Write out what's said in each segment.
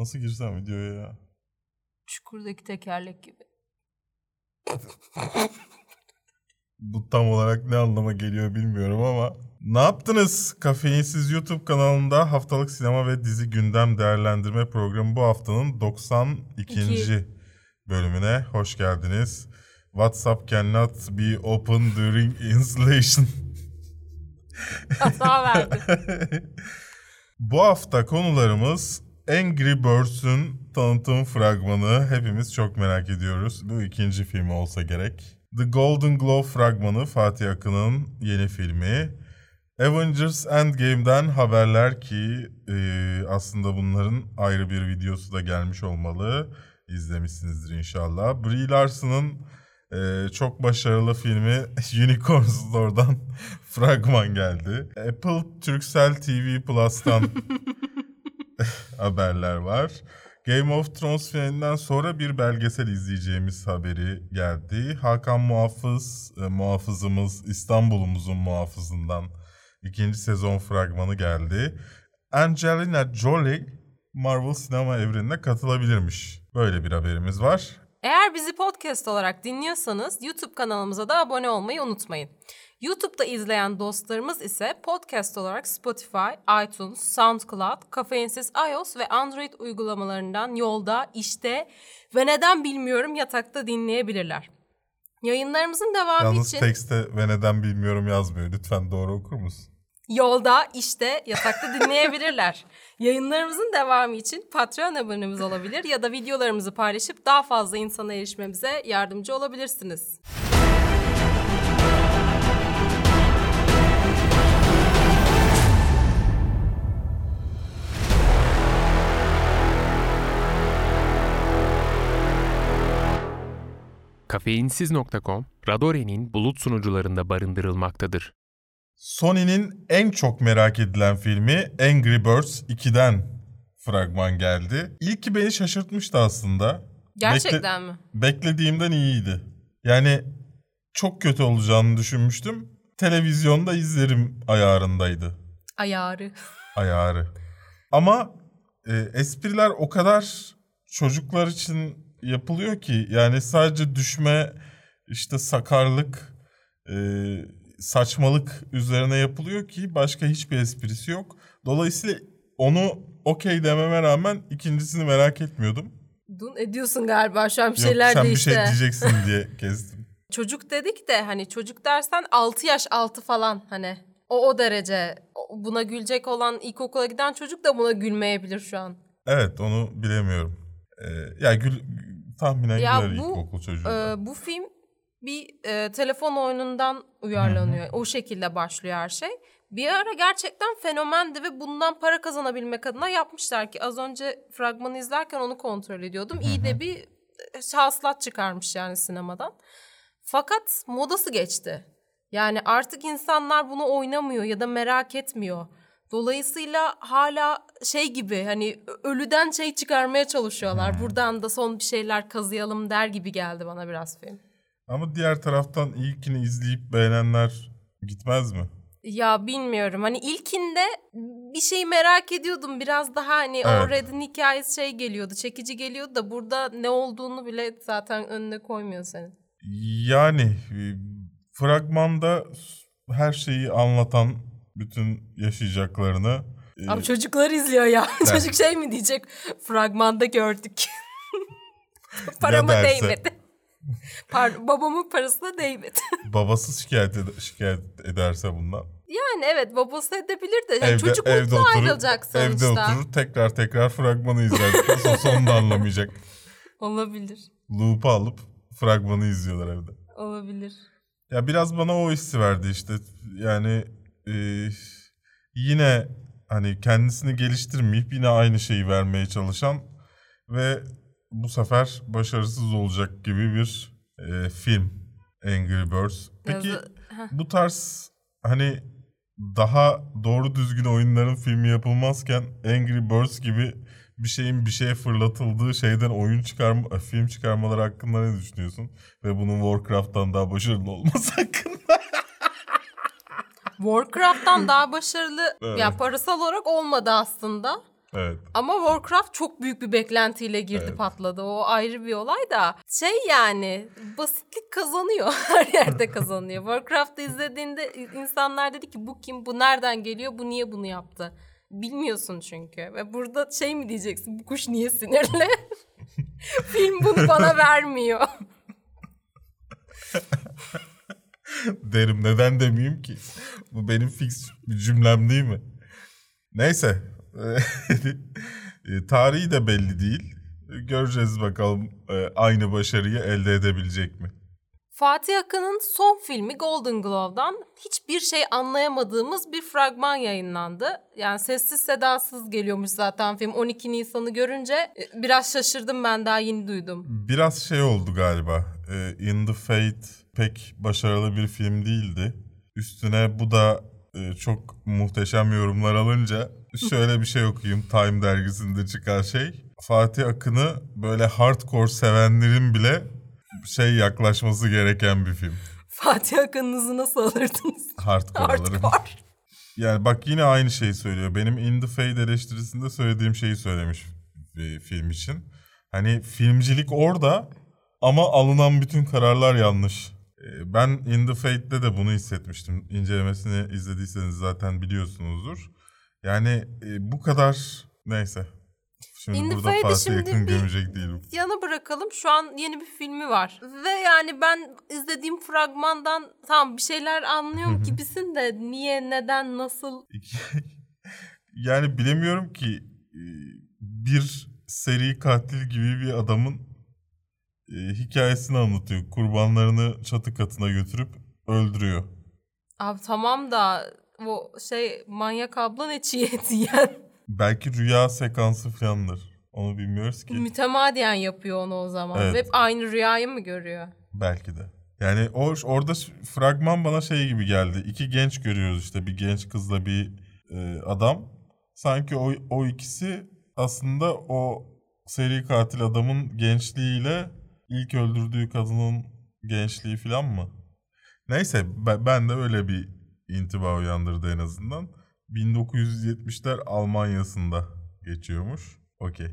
Nasıl girsem videoya ya? Çukurdaki tekerlek gibi. Bu tam olarak ne anlama geliyor bilmiyorum ama. Ne yaptınız? Kafeinsiz YouTube kanalında haftalık sinema ve dizi gündem değerlendirme programı bu haftanın 92. İki. bölümüne hoş geldiniz. WhatsApp cannot be open during installation. Hata verdi. Bu hafta konularımız Angry Birds'ün tanıtım fragmanı. Hepimiz çok merak ediyoruz. Bu ikinci filmi olsa gerek. The Golden Globe fragmanı Fatih Akın'ın yeni filmi. Avengers Endgame'den haberler ki e, aslında bunların ayrı bir videosu da gelmiş olmalı. İzlemişsinizdir inşallah. Brie Larson'ın e, çok başarılı filmi Unicorn Store'dan fragman geldi. Apple Turkcell TV Plus'tan haberler var. Game of Thrones finalinden sonra bir belgesel izleyeceğimiz haberi geldi. Hakan Muhafız, e, muhafızımız İstanbul'umuzun muhafızından ikinci sezon fragmanı geldi. Angelina Jolie Marvel sinema evrenine katılabilirmiş. Böyle bir haberimiz var. Eğer bizi podcast olarak dinliyorsanız YouTube kanalımıza da abone olmayı unutmayın. YouTube'da izleyen dostlarımız ise podcast olarak Spotify, iTunes, SoundCloud, Kafeinsiz iOS ve Android uygulamalarından yolda, işte ve neden bilmiyorum yatakta dinleyebilirler. Yayınlarımızın devamı Yalnız için tekste ve neden bilmiyorum yazmıyor. Lütfen doğru okur musun? yolda, işte, yatakta dinleyebilirler. Yayınlarımızın devamı için Patreon abonemiz olabilir ya da videolarımızı paylaşıp daha fazla insana erişmemize yardımcı olabilirsiniz. Kafeinsiz.com, Radore'nin bulut sunucularında barındırılmaktadır. Sony'nin en çok merak edilen filmi Angry Birds 2'den fragman geldi. İlki beni şaşırtmıştı aslında. Gerçekten mi? Beklediğimden iyiydi. Yani çok kötü olacağını düşünmüştüm. Televizyonda izlerim ayarındaydı. Ayarı. Ayarı. Ama e, espriler o kadar çocuklar için yapılıyor ki yani sadece düşme işte sakarlık e, saçmalık üzerine yapılıyor ki başka hiçbir esprisi yok. Dolayısıyla onu okey dememe rağmen ikincisini merak etmiyordum. Dun ediyorsun galiba şu an bir Yok şeyler sen değişti. bir şey diyeceksin diye kestim. Çocuk dedik de hani çocuk dersen 6 yaş altı falan hani. O o derece. Buna gülecek olan ilkokula giden çocuk da buna gülmeyebilir şu an. Evet onu bilemiyorum. Ee, ya gül, tahminen Ya güler bu, ilkokul çocuğu. Da. bu film bir e, telefon oyunundan uyarlanıyor. O şekilde başlıyor her şey. Bir ara gerçekten fenomendi ve bundan para kazanabilmek adına yapmışlar ki az önce fragmanı izlerken onu kontrol ediyordum. İyi de bir e, hasılat çıkarmış yani sinemadan. Fakat modası geçti. Yani artık insanlar bunu oynamıyor ya da merak etmiyor. Dolayısıyla hala şey gibi hani ölüden şey çıkarmaya çalışıyorlar. Buradan da son bir şeyler kazıyalım der gibi geldi bana biraz film. Ama diğer taraftan ilkini izleyip beğenenler gitmez mi? Ya bilmiyorum hani ilkinde bir şey merak ediyordum biraz daha hani o Evet. Red'in hikayesi şey geliyordu çekici geliyordu da burada ne olduğunu bile zaten önüne koymuyor senin. Yani e, fragmanda her şeyi anlatan bütün yaşayacaklarını e, Ama çocuklar izliyor ya. Evet. Çocuk şey mi diyecek? Fragmanda gördük. Parama değmedi. Par babamın parasına değmedi. babası şikayet, ed- şikayet ederse bundan. yani evet babası edebilir de. Yani evde, çocuk evde mutlu oturur, ayrılacak evde sonuçta. oturur tekrar tekrar fragmanı izler. Son- Sonunu da anlamayacak. Olabilir. Loop'u alıp fragmanı izliyorlar evde. Olabilir. Ya biraz bana o hissi verdi işte. Yani e, yine hani kendisini geliştirmeyip yine aynı şeyi vermeye çalışan ve bu sefer başarısız olacak gibi bir e, film Angry Birds. Peki Yazı- bu tarz hani daha doğru düzgün oyunların filmi yapılmazken Angry Birds gibi bir şeyin bir şeye fırlatıldığı şeyden oyun çıkarma, film çıkarmaları hakkında ne düşünüyorsun? Ve bunun Warcraft'tan daha başarılı olması hakkında. Warcraft'tan daha başarılı Evet. ya parasal olarak olmadı aslında. Evet. Ama Warcraft çok büyük bir beklentiyle girdi Evet. patladı. O ayrı bir olay da. Şey yani basitlik kazanıyor. Her yerde kazanıyor. Warcraft'ı izlediğinde insanlar dedi ki bu kim, bu nereden geliyor, bu niye bunu yaptı? Bilmiyorsun çünkü. Ve burada şey mi diyeceksin, bu kuş niye sinirli? Film bunu bana vermiyor. Derim neden demeyeyim ki? Bu benim fix cümlem değil mi? Neyse. E, Tarihi de belli değil. Göreceğiz bakalım e, aynı başarıyı elde edebilecek mi? Fatih Akın'ın son filmi Golden Globe'dan hiçbir şey anlayamadığımız bir fragman yayınlandı. Yani sessiz sedasız geliyormuş zaten film. 12 Nisan'ı görünce e, biraz şaşırdım ben daha yeni duydum. Biraz şey oldu galiba. In the Fate pek başarılı bir film değildi. Üstüne bu da e, çok muhteşem yorumlar alınca şöyle bir şey okuyayım Time dergisinde çıkan şey. Fatih Akın'ı böyle hardcore sevenlerin bile şey yaklaşması gereken bir film. Fatih Akın'ınızı nasıl alırdınız? Hardcore alırım. Hardcore. Yani bak yine aynı şeyi söylüyor. Benim In the Fade eleştirisinde söylediğim şeyi söylemiş bir film için. Hani filmcilik orada ama alınan bütün kararlar yanlış. Ee, Ben In the Fade'de de bunu hissetmiştim. İncelemesini izlediyseniz zaten biliyorsunuzdur. Yani e, bu kadar neyse. Şimdi In burada Fatih Yakın gömecek değilim. Yana bırakalım. Şu an yeni bir filmi var. Ve yani ben izlediğim fragmandan tam bir şeyler anlıyorum gibisin de niye, neden, nasıl? yani bilemiyorum ki e, bir seri katil gibi bir adamın e, hikayesini anlatıyor. Kurbanlarını çatı katına götürüp öldürüyor. Abi tamam da o şey manyak abla ne çiğ et yiyen. Belki rüya sekansı falandır. Onu bilmiyoruz ki. Mütemadiyen yapıyor onu o zaman. Evet. Ve hep aynı rüyayı mı görüyor? Belki de. Yani o orada fragman bana şey gibi geldi. İki genç görüyoruz işte bir genç kızla bir e, adam. Sanki o o ikisi aslında o seri katil adamın gençliğiyle ilk öldürdüğü kadının gençliği falan mı? Neyse ben, de öyle bir intiba uyandırdı en azından. 1970'ler Almanya'sında geçiyormuş. Okey.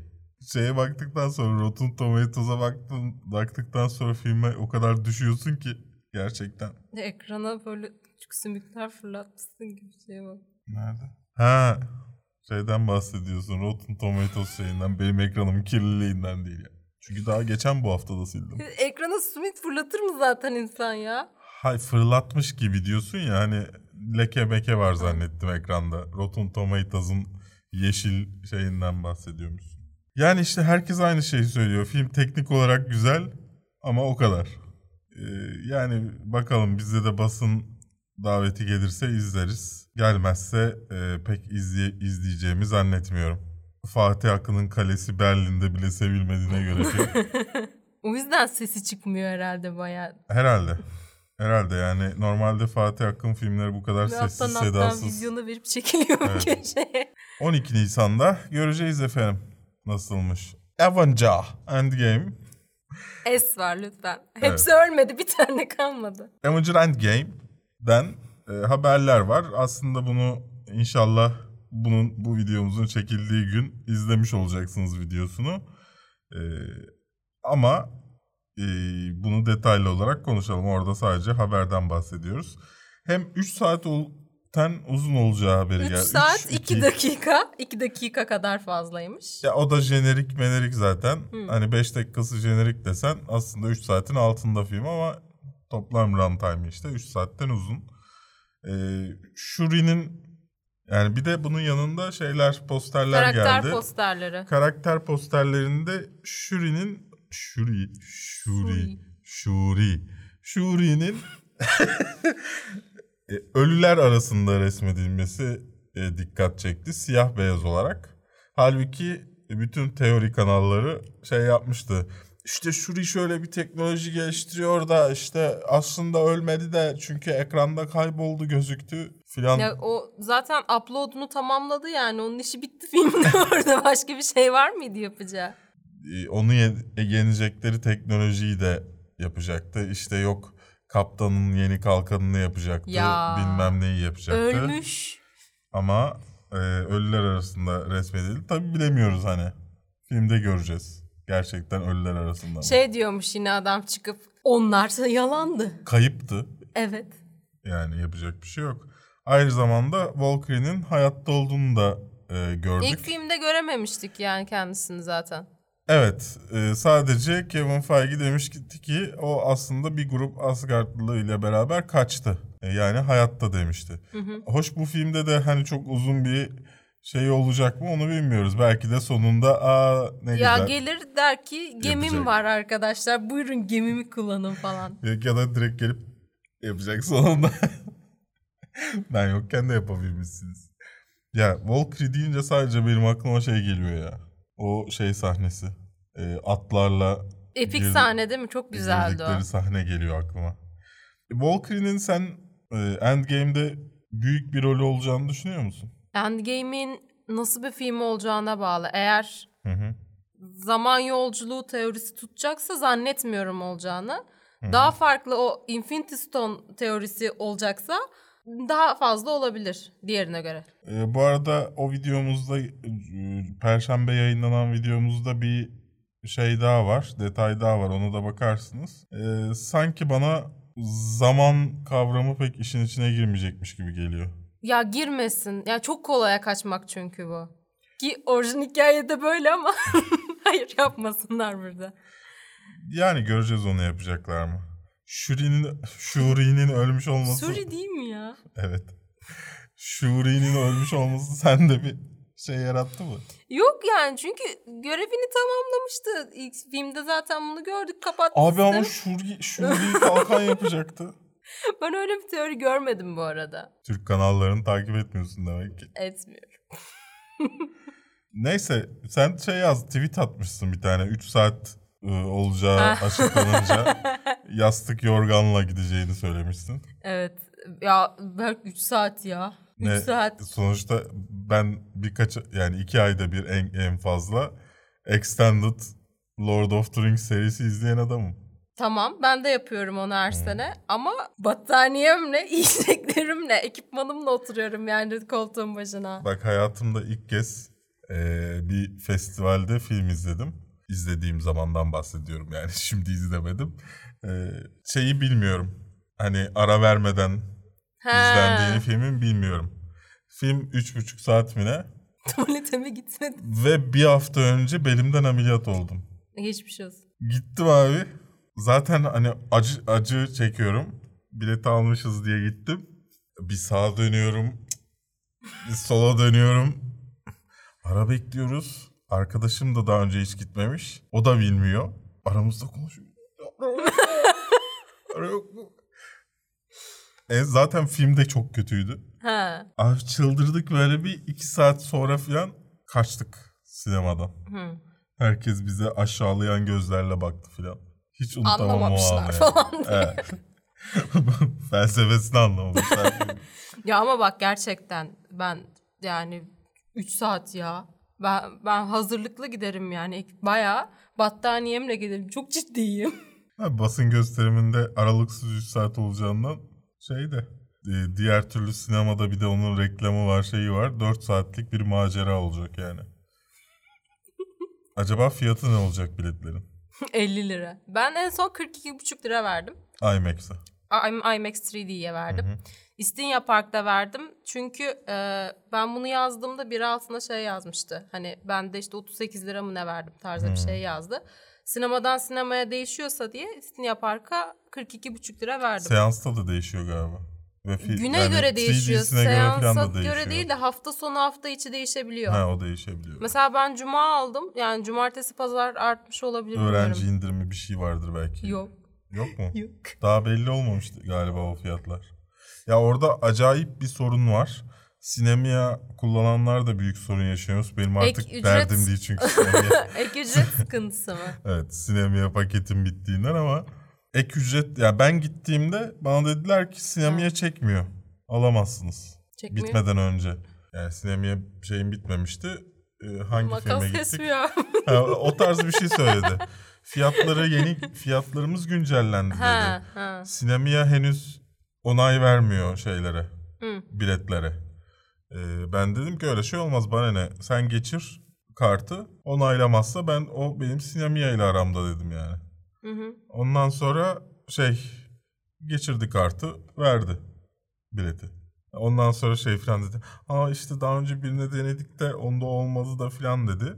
Şeye baktıktan sonra Rotten Tomatoes'a baktın, baktıktan sonra filme o kadar düşüyorsun ki gerçekten. Ekrana böyle küçük sümükler fırlatmışsın gibi bir şey var. Nerede? Ha şeyden bahsediyorsun Rotten Tomatoes şeyinden benim ekranımın kirliliğinden değil ya. Çünkü daha geçen bu haftada sildim. Ekrana sümük fırlatır mı zaten insan ya? Hay fırlatmış gibi diyorsun ya hani leke meke var zannettim ekranda. Rotten Tomatoes'ın yeşil şeyinden bahsediyormuşsun. Yani işte herkes aynı şeyi söylüyor. Film teknik olarak güzel ama o kadar. Ee, yani bakalım bizde de basın daveti gelirse izleriz. Gelmezse e, pek izleye, izleyeceğimi zannetmiyorum. Fatih Akın'ın kalesi Berlin'de bile sevilmediğine göre. O yüzden sesi çıkmıyor herhalde bayağı. Herhalde. Herhalde yani normalde Fatih Akın filmleri bu kadar Ve alttan sessiz alttan sedasız. vizyona verip çekiliyor Evet. köşeye. 12 Nisan'da göreceğiz efendim nasılmış. Avenger Endgame. Es var lütfen. Hepsi ölmedi bir tane kalmadı. Avenger Endgame'den e, haberler var. Aslında bunu inşallah bunun bu videomuzun çekildiği gün izlemiş olacaksınız videosunu. E, ama e, bunu detaylı olarak konuşalım. Orada sadece haberden bahsediyoruz. Hem 3 saatten uzun olacağı haberi 3 geldi. saat Üç, 2 iki. dakika. 2 dakika kadar fazlaymış. Ya o da jenerik menerik zaten. Hani 5 dakikası jenerik desen aslında 3 saatin altında film ama toplam runtime işte 3 saatten uzun. Ee, Shuri'nin yani bir de bunun yanında şeyler posterler Karakter geldi. posterleri. Karakter posterlerinde Shuri'nin Shuri Shuri Shuri Shuri'nin e, ölüler arasında resmedilmesi e, dikkat çekti siyah beyaz olarak. Halbuki bütün teori kanalları şey yapmıştı. İşte Shuri şöyle bir teknoloji geliştiriyor da işte aslında ölmedi de çünkü ekranda kayboldu gözüktü filan. Ya o zaten upload'unu tamamladı yani. Onun işi bitti filmde orada. Başka bir şey var mıydı yapacağı? E, onu ye- yenecekleri teknolojiyi de yapacaktı. İşte yok kaptanın yeni kalkanını yapacaktı. Ya. Bilmem neyi yapacaktı. Ölmüş. Ama e, ölüler arasında resmedildi. Tabi bilemiyoruz hani. Filmde göreceğiz. Gerçekten ölüler arasında mı? Şey diyormuş yine adam çıkıp onlar yalandı. Kayıptı. Evet. Yani yapacak bir şey yok. Aynı zamanda Valkyrie'nin hayatta olduğunu da e, gördük. İlk filmde görememiştik yani kendisini zaten. Evet, e, sadece Kevin Feige demiş ki, ki o aslında bir grup Asgardlı ile beraber kaçtı. E, yani hayatta demişti. Hoş bu filmde de hani çok uzun bir şey olacak mı onu bilmiyoruz. Belki de sonunda aa ne Ya güzel. gelir der ki gemim Yapacak. var arkadaşlar buyurun gemimi kullanın falan. ya da direkt gelip yapacak sonunda. ben yokken de yapabilmişsiniz. Ya Valkyrie deyince sadece benim aklıma şey geliyor ya. O şey sahnesi. E, atlarla Epik Girdi- sahne değil mi? Çok güzeldi o. sahne geliyor aklıma. Valkyrie'nin sen e, Endgame'de büyük bir rolü olacağını düşünüyor musun? Endgame'in nasıl bir film olacağına bağlı. Eğer Hı hı. zaman yolculuğu teorisi tutacaksa zannetmiyorum olacağını. Daha farklı o Infinity Stone teorisi olacaksa daha fazla olabilir diğerine göre. E, bu arada o videomuzda e, Perşembe yayınlanan videomuzda bir şey daha var, detay daha var. Ona da bakarsınız. E, sanki bana zaman kavramı pek işin içine girmeyecekmiş gibi geliyor. Ya girmesin. Ya çok kolaya kaçmak çünkü bu. Ki orijin hikayede böyle ama hayır yapmasınlar burada. Yani göreceğiz onu yapacaklar mı? Shuri'nin Shuri'nin ölmüş olması. Suri değil mi ya? Evet. Shuri'nin ölmüş olması sende bir şey yarattı mı? Yok yani çünkü görevini tamamlamıştı. İlk filmde zaten bunu gördük kapattık. Abi ama. Shuri, Shuri'yi kalkan yapacaktı. Ben öyle bir teori görmedim bu arada. Türk kanallarını takip etmiyorsun demek ki. Etmiyorum. Neyse sen şey yaz tweet atmışsın bir tane 3 saat olacağı Ha. açıklanınca yastık yorganla gideceğini söylemişsin. Evet. Ya belki 3 saat ya. 3 Ne- saat. Sonuçta ben birkaç yani iki ayda bir en, en fazla Extended Lord of the Rings serisi izleyen adamım. Tamam ben de yapıyorum onu Hmm. her sene ama battaniyemle, yiyeceklerimle, ekipmanımla oturuyorum yani koltuğun başına. Bak hayatımda ilk kez e, bir festivalde film izledim. İzlediğim zamandan bahsediyorum yani şimdi izlemedim. E, şeyi bilmiyorum. Hani ara vermeden Ha, izlendiğini filmin bilmiyorum. Film üç buçuk saat mi ne? Tuvalete mi gitmedin? Ve bir hafta önce belimden ameliyat oldum. Geçmiş olsun. Gittim abi. Zaten hani acı acı çekiyorum. Bileti almışız diye gittim. Bir sağa dönüyorum. Bir sola dönüyorum. Ara bekliyoruz. Arkadaşım da daha önce hiç gitmemiş. O da bilmiyor. Aramızda konuşuyor. E, zaten film de çok kötüydü. Ha. Abi çıldırdık böyle bir iki saat sonra falan kaçtık sinemadan. Hı. Herkes bize aşağılayan gözlerle baktı filan. Hiç unutamam Anlamamışlar falan. Evet. Felsefesini anlamamışlar. Ya ama bak gerçekten ben yani 3 saat ya. Ben, ben hazırlıklı giderim yani. Bayağı battaniyemle giderim. Çok ciddiyim. Ha, basın gösteriminde aralıksız 3 saat olacağından şey de e, diğer türlü sinemada bir de onun reklamı var şeyi var. 4 saatlik bir macera olacak yani. Acaba fiyatı ne olacak biletlerin? 50 lira. Ben en son 42,5 lira verdim. IMAX'e. IMAX 3D'ye verdim. İstinye Park'ta verdim. Çünkü e, ben bunu yazdığımda bir altına şey yazmıştı. Hani ben de işte 38 lira mı ne verdim tarzı bir şey yazdı. Sinemadan sinemaya değişiyorsa diye İstinye Park'a 42,5 lira verdim. Seansta da değişiyor galiba. Ve Güne yani göre değişiyor. 3D'sine göre falan Seansa da değişiyor. göre değil de hafta sonu hafta içi değişebiliyor. Ha o değişebiliyor. Mesela ben cuma aldım. Yani cumartesi pazar artmış olabilir Öğrenci bilmiyorum. indirimi bir şey vardır belki. Yok. Yok mu? Yok. Daha belli olmamıştı galiba o fiyatlar. Ya orada acayip bir sorun var. Sinemia kullananlar da büyük sorun yaşıyoruz. Benim artık ücret- derdim değil çünkü sinemia. Ek ücret sıkıntısı mı? evet sinemia paketim bittiğinden ama ek ücret ya ben gittiğimde bana dediler ki sinemia çekmiyor. Alamazsınız. Çekmiyor. Bitmeden önce. Yani sinemia şeyim bitmemişti. Ee, hangi Makas filme gittik? kesmiyor. Ha, o tarz bir şey söyledi. Fiyatları yeni fiyatlarımız güncellendi dedi. ha, ha. Sinemia henüz onay vermiyor şeylere, Hı. biletlere. Ee, ben dedim ki öyle şey olmaz bana ne. Sen geçir kartı. Onaylamazsa ben o benim Sinemia ile aramda dedim yani. Hı hı. Ondan sonra şey geçirdi kartı verdi bileti. Ondan sonra şey falan dedi. Aa işte daha önce birine denedik de onda olmadı da falan dedi.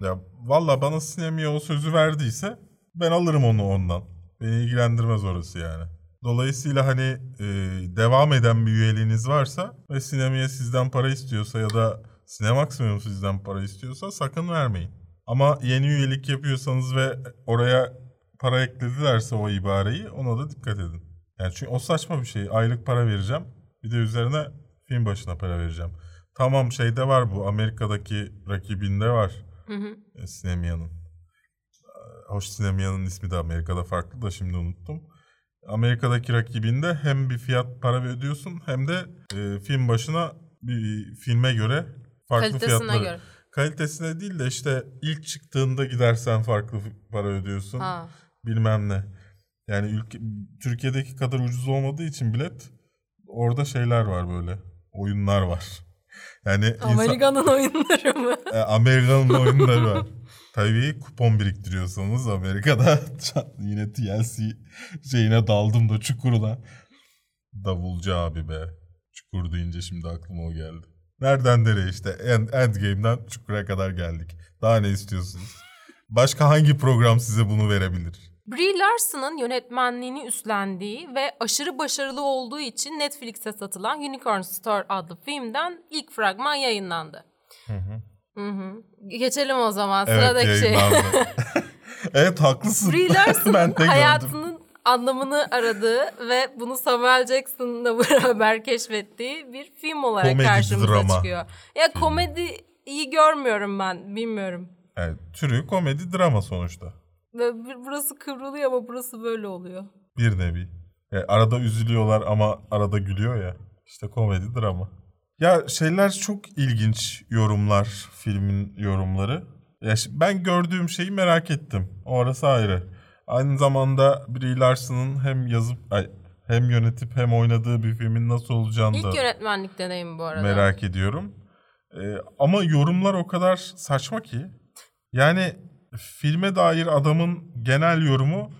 Ya valla bana Sinemia o sözü verdiyse ben alırım onu ondan. Beni ilgilendirmez orası yani. Dolayısıyla hani e, devam eden bir üyeliğiniz varsa ve Sinemia sizden para istiyorsa ya da Sinemaksimum sizden para istiyorsa sakın vermeyin. Ama yeni üyelik yapıyorsanız ve oraya para ekledilerse o ibareyi ona da dikkat edin. Yani çünkü o saçma bir şey. Aylık para vereceğim. Bir de üzerine film başına para vereceğim. Tamam şeyde var bu. Amerika'daki rakibinde var. Hı hı. E, Sinemia'nın. Hoş Sinemia'nın ismi de Amerika'da farklı da şimdi unuttum. Amerika'daki rakibinde hem bir fiyat para ödüyorsun hem de e, film başına bir filme göre farklı Kalitesine fiyatları. göre. Kalitesine değil de işte ilk çıktığında gidersen farklı para ödüyorsun. Ha. Bilmem ne. Yani ülke, Türkiye'deki kadar ucuz olmadığı için bilet orada şeyler var böyle. Oyunlar var. Yani insan- Amerika'nın oyunları mı? e, Amerika'nın oyunları var. Tabii kupon biriktiriyorsanız Amerika'da yine TLC şeyine daldım da çukuruna. Davulcu abi be. Çukur deyince şimdi aklıma o geldi. Nereden nereye işte End, Endgame'den Çukur'a kadar geldik. Daha ne istiyorsunuz? Başka hangi program size bunu verebilir? Brie Larson'ın yönetmenliğini üstlendiği ve aşırı başarılı olduğu için Netflix'e satılan Unicorn Store adlı filmden ilk fragman yayınlandı. Hı hı. Geçelim o zaman sıradaki şey. evet haklısın. Gördüm. hayatının anlamını aradığı ve bunu Samuel Jackson'la beraber keşfettiği bir film olarak Komedi, karşımıza drama. çıkıyor. Ya komedi iyi görmüyorum ben bilmiyorum. Evet, türü komedi drama sonuçta. Burası kıvrılıyor ama burası böyle oluyor. Bir nevi. E, arada üzülüyorlar ama arada gülüyor ya. İşte komedi drama. Ya şeyler çok ilginç yorumlar, filmin yorumları. Ya ben gördüğüm şeyi merak ettim. Orası ayrı. Aynı zamanda Brie Larson'ın hem yazıp ay, hem yönetip hem oynadığı bir filmin nasıl olacağını İlk da yönetmenlik deneyimi bu arada. merak ediyorum. Ee, ama yorumlar o kadar saçma ki. Yani filme dair adamın genel yorumu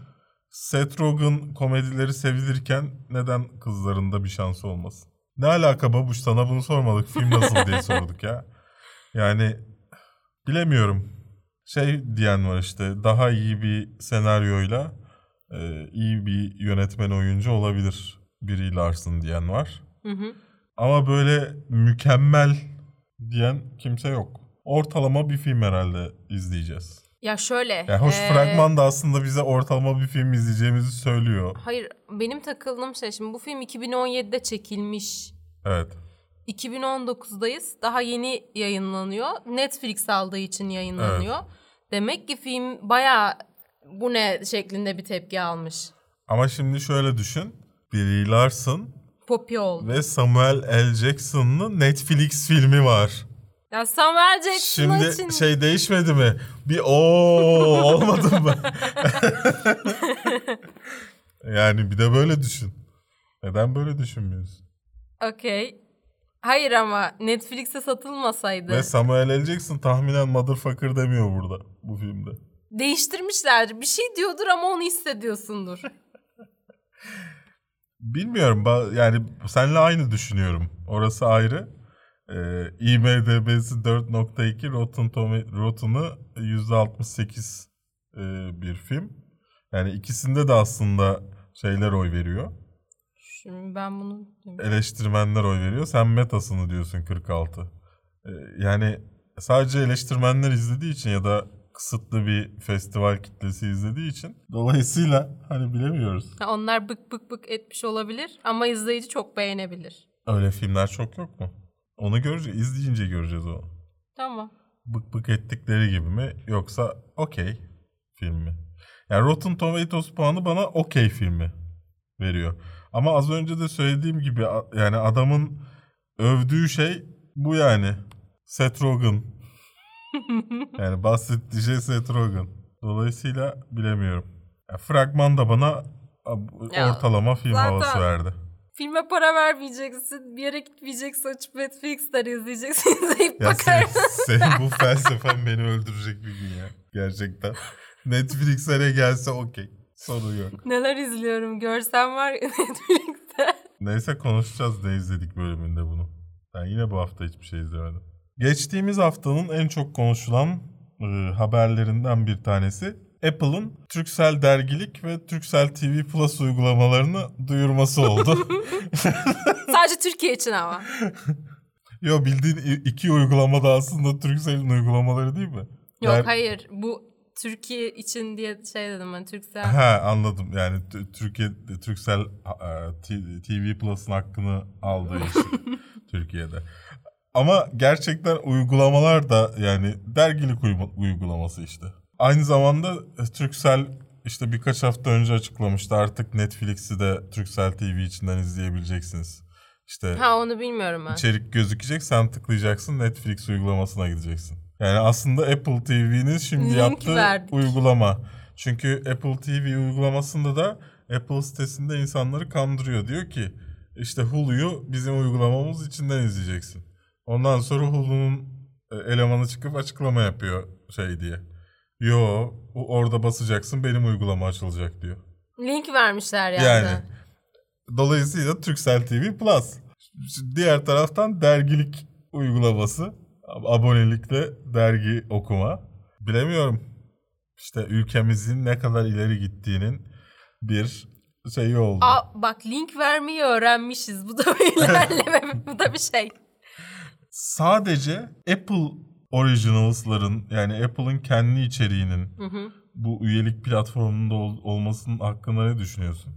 Seth Rogen komedileri sevilirken neden kızlarında bir şansı olmasın? Ne alaka babuş sana bunu sormadık film nasıl diye sorduk ya. Yani bilemiyorum. Şey diyen var işte daha iyi bir senaryoyla e, iyi bir yönetmen oyuncu olabilir Brie Larson diyen var. Hı hı. Ama böyle mükemmel diyen kimse yok. Ortalama bir film herhalde izleyeceğiz. Ya şöyle. Yani hoş ee, fragman da aslında bize ortalama bir film izleyeceğimizi söylüyor. Hayır benim takıldığım şey şimdi bu film 2017'de çekilmiş. Evet. 2019'dayız. Daha yeni yayınlanıyor. Netflix aldığı için yayınlanıyor. Demek ki film bayağı bu ne şeklinde bir tepki almış. Ama şimdi şöyle düşün. Brie Larson Poppy oldu. ve Samuel L. Jackson'ın Netflix filmi var. Ya Samuel Jackson Şimdi için şey değişmedi mi? Bir o olmadı mı? yani bir de böyle düşün. Neden böyle düşünmüyorsun? okey. Hayır ama Netflix'e satılmasaydı. Ve Samuel L. Jackson tahminen motherfucker demiyor burada bu filmde. Değiştirmişler. Bir şey diyordur ama onu hissediyorsundur. Bilmiyorum yani seninle aynı düşünüyorum. Orası ayrı. Ee, IMDB'si 4.2 Rotten Rotten'ı %68 e, bir film. Yani ikisinde de aslında şeyler oy veriyor. Şimdi ben bunu Eleştirmenler oy veriyor. Sen metasını diyorsun 46. Ee, yani sadece eleştirmenler izlediği için ya da kısıtlı bir festival kitlesi izlediği için dolayısıyla hani bilemiyoruz. Ha, onlar bık bık bık etmiş olabilir ama izleyici çok beğenebilir. Öyle filmler çok yok mu? Onu göreceğiz. izleyince göreceğiz onu. Tamam. Bık bık ettikleri gibi mi yoksa okey film mi? Yani Rotten Tomatoes puanı bana okey filmi veriyor. Ama az önce de söylediğim gibi yani adamın övdüğü şey bu yani. Seth Rogen. yani bahsettiği şey Seth Rogen. Dolayısıyla bilemiyorum. Ya fragman da bana a- Ya, ortalama film zaten- havası verdi. Filme para vermeyeceksin. Bir yere gitmeyeceksin. Açıp Netflix'ten izleyeceksin. İzleyip Ya bakarsın. senin bu felsefen beni öldürecek bir gün ya. Gerçekten. Netflix'e gelse okey. Sorun yok. Neler izliyorum görsem var Netflix'te. Neyse konuşacağız ne izledik bölümünde bunu. Ben yine bu hafta hiçbir şey izlemedim. Geçtiğimiz haftanın en çok konuşulan e, haberlerinden bir tanesi Apple'ın Turkcell dergilik ve Turkcell TV Plus uygulamalarını duyurması oldu. Sadece Türkiye için ama. Yo bildiğin iki uygulama da aslında Turkcell'in uygulamaları değil mi? Yok Der- hayır bu Türkiye için diye şey dedim ben Türksel. Ha anladım. Yani Türkiye Turkcell e, TV Plus'ın hakkını aldığı için Türkiye'de. Ama gerçekten uygulamalar da yani dergilik uygulaması işte. Aynı zamanda e, Turkcell işte birkaç hafta önce açıklamıştı artık Netflix'i de Turkcell TV içinden izleyebileceksiniz. İşte Ha onu bilmiyorum ben. içerik gözükecek sen tıklayacaksın Netflix uygulamasına gideceksin. Yani aslında Apple TV'nin şimdi Link yaptığı verdik. uygulama. Çünkü Apple TV uygulamasında da Apple sitesinde insanları kandırıyor. Diyor ki işte Hulu'yu bizim uygulamamız içinden izleyeceksin. Ondan sonra Hulu'nun e, elemanı çıkıp açıklama yapıyor şey diye. Yo orada basacaksın benim uygulama açılacak diyor. Link vermişler yani. Yani dolayısıyla Turkcell TV Plus. Diğer taraftan dergilik uygulaması. Abonelikle dergi okuma. Bilemiyorum. İşte ülkemizin ne kadar ileri gittiğinin bir şeyi oldu. Aa, bak link vermeyi öğrenmişiz. Bu da bir ilerleme. Bu da bir şey. Sadece Apple Originals'ların yani Apple'ın kendi içeriğinin Hı hı. bu üyelik platformunda ol- olmasının hakkında ne düşünüyorsun?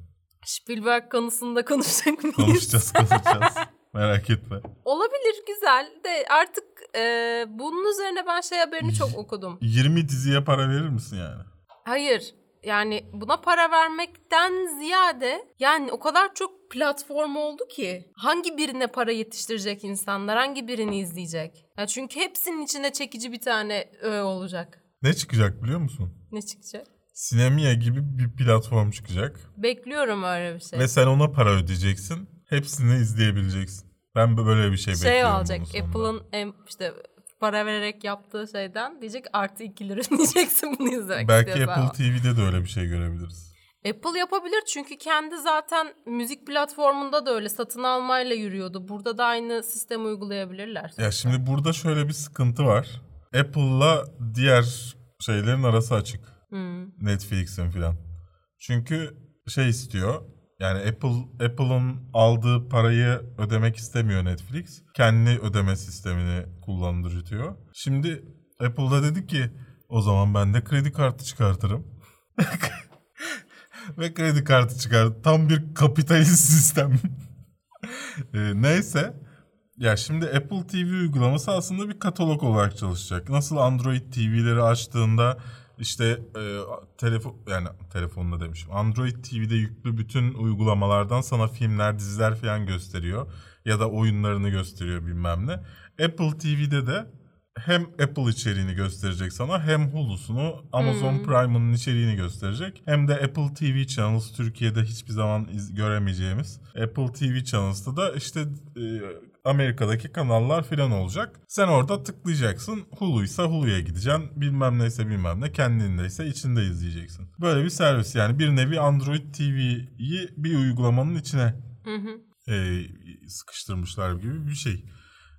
Spielberg konusunda konuşacak mıyız? Konuşacağız konuşacağız. Merak etme. Olabilir güzel de artık e, bunun üzerine ben şey haberini çok okudum. 20 diziye para verir misin yani? Hayır yani buna para vermekten ziyade yani o kadar çok platform oldu ki hangi birine para yetiştirecek insanlar hangi birini izleyecek? Ya çünkü hepsinin içinde çekici bir tane öğe olacak. Ne çıkacak biliyor musun? Ne çıkacak? Sinemia gibi bir platform çıkacak. Bekliyorum öyle bir şey. Ve sen ona para ödeyeceksin. Hepsini izleyebileceksin. Ben böyle bir şey, şey bekliyorum. olacak bunun sonunda. Apple'ın işte para vererek yaptığı şeyden diyecek artı 2 lira diyeceksin bunu izlemek Belki. Apple TV'de de öyle bir şey görebiliriz. Apple yapabilir çünkü kendi zaten müzik platformunda da öyle satın almayla yürüyordu. Burada da aynı sistemi uygulayabilirler. Ya şimdi burada şöyle bir sıkıntı var. Apple'la diğer şeylerin arası açık. Hmm. Netflix'in filan. Çünkü şey istiyor. Yani Apple Apple'ın aldığı parayı ödemek istemiyor Netflix. Kendi ödeme sistemini kullandırıyor. Şimdi Apple'da dedi ki o zaman ben de kredi kartı çıkartırım. Ve kredi kartı çıkar. Tam bir kapitalist sistem. Ee, neyse. Ya şimdi Apple TV uygulaması aslında bir katalog olarak çalışacak. Nasıl Android TV'leri açtığında işte e, telefon yani telefonla demişim. Android TV'de yüklü bütün uygulamalardan sana filmler, diziler falan gösteriyor ya da oyunlarını gösteriyor bilmem ne. Apple TV'de de hem Apple içeriğini gösterecek sana hem Hulu'sunu Amazon Prime'ın içeriğini gösterecek. Hem de Apple TV Channels Türkiye'de hiçbir zaman iz- göremeyeceğimiz Apple TV Channels'ta da işte e, Amerika'daki kanallar filan olacak. Sen orada tıklayacaksın. Hulu'ysa Hulu'ya gideceksin. Bilmem neyse bilmem ne. Kendindeyse içinde izleyeceksin. Böyle bir servis yani bir nevi Android TV'yi bir uygulamanın içine Hı hı. e, sıkıştırmışlar gibi bir şey.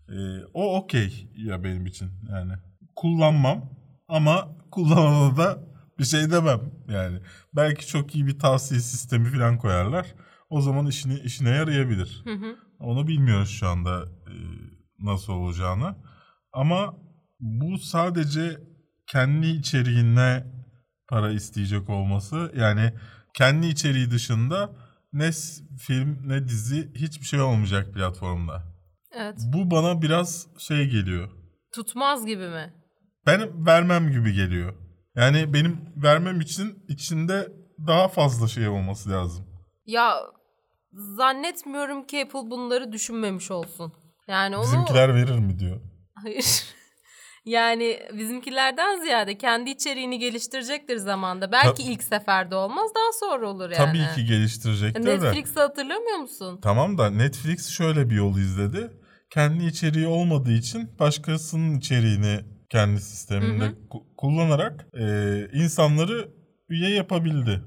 E, o okey ya benim için yani. Kullanmam ama kullanana da bir şey demem yani. Belki çok iyi bir tavsiye sistemi falan koyarlar. O zaman işini işine yarayabilir. Hı hı. Onu bilmiyoruz şu anda e, nasıl olacağını. Ama bu sadece kendi içeriğine para isteyecek olması yani kendi içeriği dışında ne film ne dizi hiçbir şey olmayacak platformda. Evet. Bu bana biraz şey geliyor. Tutmaz gibi mi? Ben vermem gibi geliyor. Yani benim vermem için içinde daha fazla şey olması lazım. Ya zannetmiyorum ki Apple bunları düşünmemiş olsun. Yani onu Bizimkiler verir mi diyor. hayır. Yani bizimkilerden ziyade kendi içeriğini geliştirecektir zamanda. Belki ilk seferde olmaz daha sonra olur yani. Tabii ki geliştirecektir de. Netflix'i hatırlamıyor musun? Tamam da Netflix şöyle bir yol izledi. Kendi içeriği olmadığı için başkasının içeriğini kendi sisteminde Hı hı. ku- kullanarak e, insanları üye yapabildi.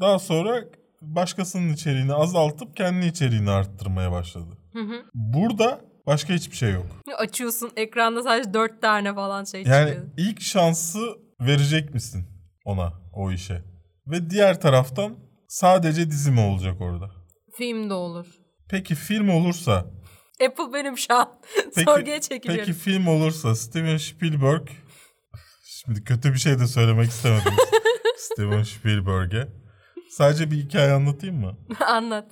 Daha sonra başkasının içeriğini azaltıp kendi içeriğini arttırmaya başladı. Hı hı. Burada başka hiçbir şey yok. Açıyorsun ekranda sadece dört tane falan şey Yani çıkıyor. ilk şansı verecek misin ona o işe? Ve diğer taraftan sadece dizi mi olacak orada? Film de olur. Peki film olursa Apple benim şu an Peki, sorguya çekiliyorum. peki film olursa Steven Spielberg şimdi kötü bir şey de söylemek istemedim Steven Spielberg'e. Sadece bir hikaye anlatayım mı? Anlat.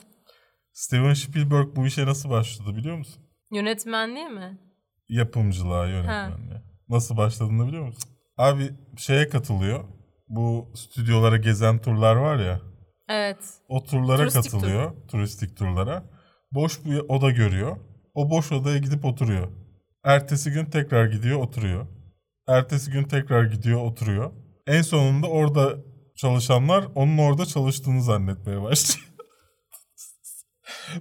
Steven Spielberg bu işe nasıl başladı biliyor musun? Yönetmenliği mi? Yapımcılığa, yönetmenliğe. Nasıl başladığını biliyor musun? Abi şeye katılıyor. Bu stüdyolara gezen turlar var ya. Evet. O turlara Turistik katılıyor. Turistik turlara. Boş bir oda görüyor. O boş odaya gidip oturuyor. Ertesi gün tekrar gidiyor oturuyor. Ertesi gün tekrar gidiyor oturuyor. En sonunda orada çalışanlar onun orada çalıştığını zannetmeye başlıyor.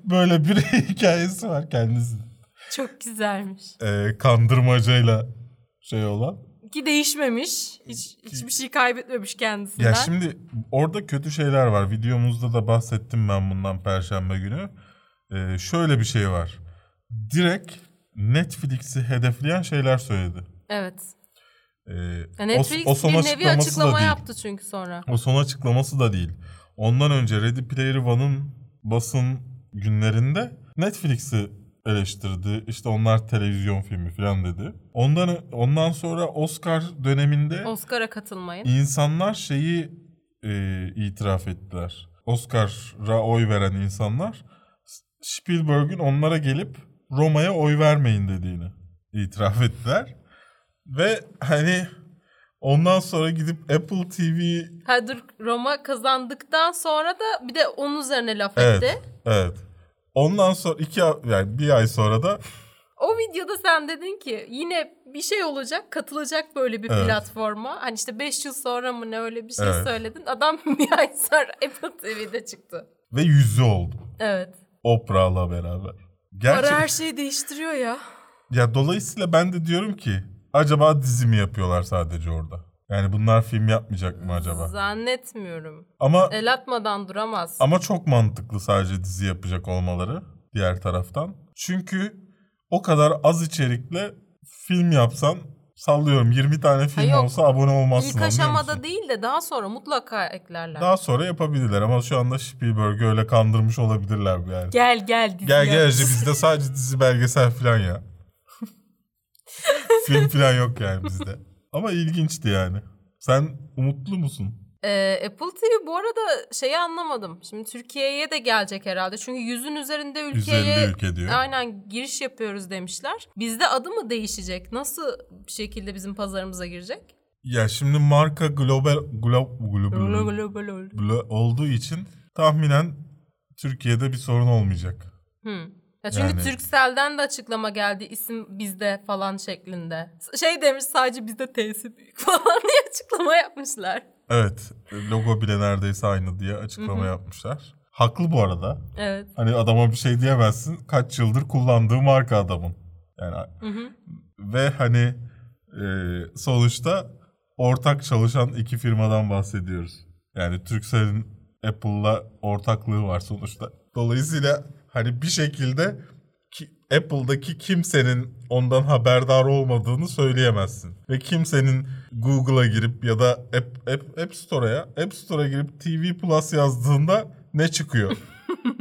Böyle bir hikayesi var kendisinin. Çok güzelmiş. Ee, kandırmacayla şey olan. Ki değişmemiş. Hiç, hiçbir şey kaybetmemiş kendisinden. Ya şimdi orada kötü şeyler var. Videomuzda da bahsettim ben bundan perşembe günü. Ee, şöyle bir şey var. Direkt Netflix'i hedefleyen şeyler söyledi. Evet. Ya Netflix o, o son bir nevi açıklama yaptı çünkü sonra. O son açıklaması da değil. Ondan önce Ready Player One'ın basın günlerinde Netflix'i eleştirdi. İşte onlar televizyon filmi falan dedi. Ondan ondan sonra Oscar döneminde Oscar'a katılmayın. İnsanlar şeyi e, itiraf ettiler. Oscar'a oy veren insanlar Spielberg'ün onlara gelip Roma'ya oy vermeyin dediğini itiraf ettiler. Ve hani ondan sonra gidip Apple TV Ha dur Roma kazandıktan sonra da bir de onun üzerine laf etti. evet evet ondan sonra iki yani bir ay sonra da O videoda sen dedin ki yine bir şey olacak, katılacak böyle bir Evet. platforma. Hani işte 5 yıl sonra mı ne öyle bir şey Evet. söyledin. Adam bir ay sonra Apple TV'de çıktı. ve yüzü oldu Evet. Oprah'la beraber. Para Gerçek, her şeyi değiştiriyor ya. Ya dolayısıyla ben de diyorum ki acaba dizi mi yapıyorlar sadece orada? Yani bunlar film yapmayacak mı acaba? Zannetmiyorum. Ama El atmadan duramaz. ama çok mantıklı sadece dizi yapacak olmaları diğer taraftan. Çünkü o kadar az içerikle film yapsan sallıyorum 20 tane film yok. olsa abone olmazsın. İlk aşamada değil de daha sonra mutlaka eklerler. Daha sonra yapabilirler ama şu anda Spielberg'ü öyle kandırmış olabilirler yani. Gel gel dizi Gel gel bizde sadece dizi belgesel falan ya. Film falan yok yani bizde. Ama ilginçti yani. Sen umutlu musun? Ee, Apple TV bu arada şeyi anlamadım. Şimdi Türkiye'ye de gelecek herhalde. Çünkü yüzün üzerinde ülkeye 150 ülke diyor. aynen giriş yapıyoruz demişler. Bizde adı mı değişecek? Nasıl bir şekilde bizim pazarımıza girecek? Ya şimdi marka global glo, global, glo- olduğu için tahminen Türkiye'de bir sorun olmayacak. Hı. Ya çünkü Yani- Turkcell'den de açıklama geldi isim bizde falan şeklinde. Şey demiş sadece bizde T'si büyük falan diye açıklama yapmışlar. Evet, logo bile neredeyse aynı diye açıklama yapmışlar. Haklı bu arada. Evet. Hani adama bir şey diyemezsin. Kaç yıldır kullandığı marka adamın. Yani Hı hı. ve hani e, sonuçta ortak çalışan iki firmadan bahsediyoruz. Yani Turkcell'in Apple'la ortaklığı var sonuçta. Dolayısıyla hani bir şekilde ki, Apple'daki kimsenin ondan haberdar olmadığını söyleyemezsin. Ve kimsenin Google'a girip ya da App, App, App Store'ya App Store'a girip TV Plus yazdığında ne çıkıyor?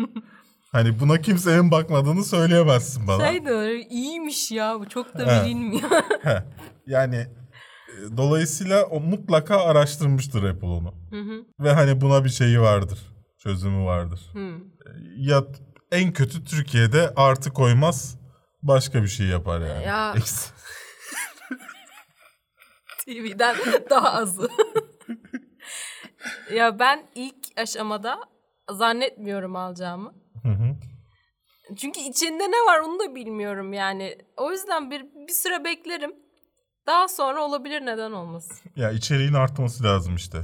hani buna kimsenin bakmadığını söyleyemezsin bana. Şey de öyle, iyiymiş ya bu çok da Evet. bilinmiyor. Heh. Yani e, dolayısıyla o mutlaka araştırmıştır Apple onu. Hı hı. Ve hani buna bir şeyi vardır. Çözümü vardır. Hı. Ya en kötü Türkiye'de artı koymaz başka bir şey yapar yani. Ya- TV'den daha azı. ya ben ilk aşamada zannetmiyorum alacağımı. Hı hı. Çünkü içinde ne var onu da bilmiyorum yani. O yüzden bir, bir süre beklerim. Daha sonra olabilir neden olmasın. Ya içeriğin artması lazım işte.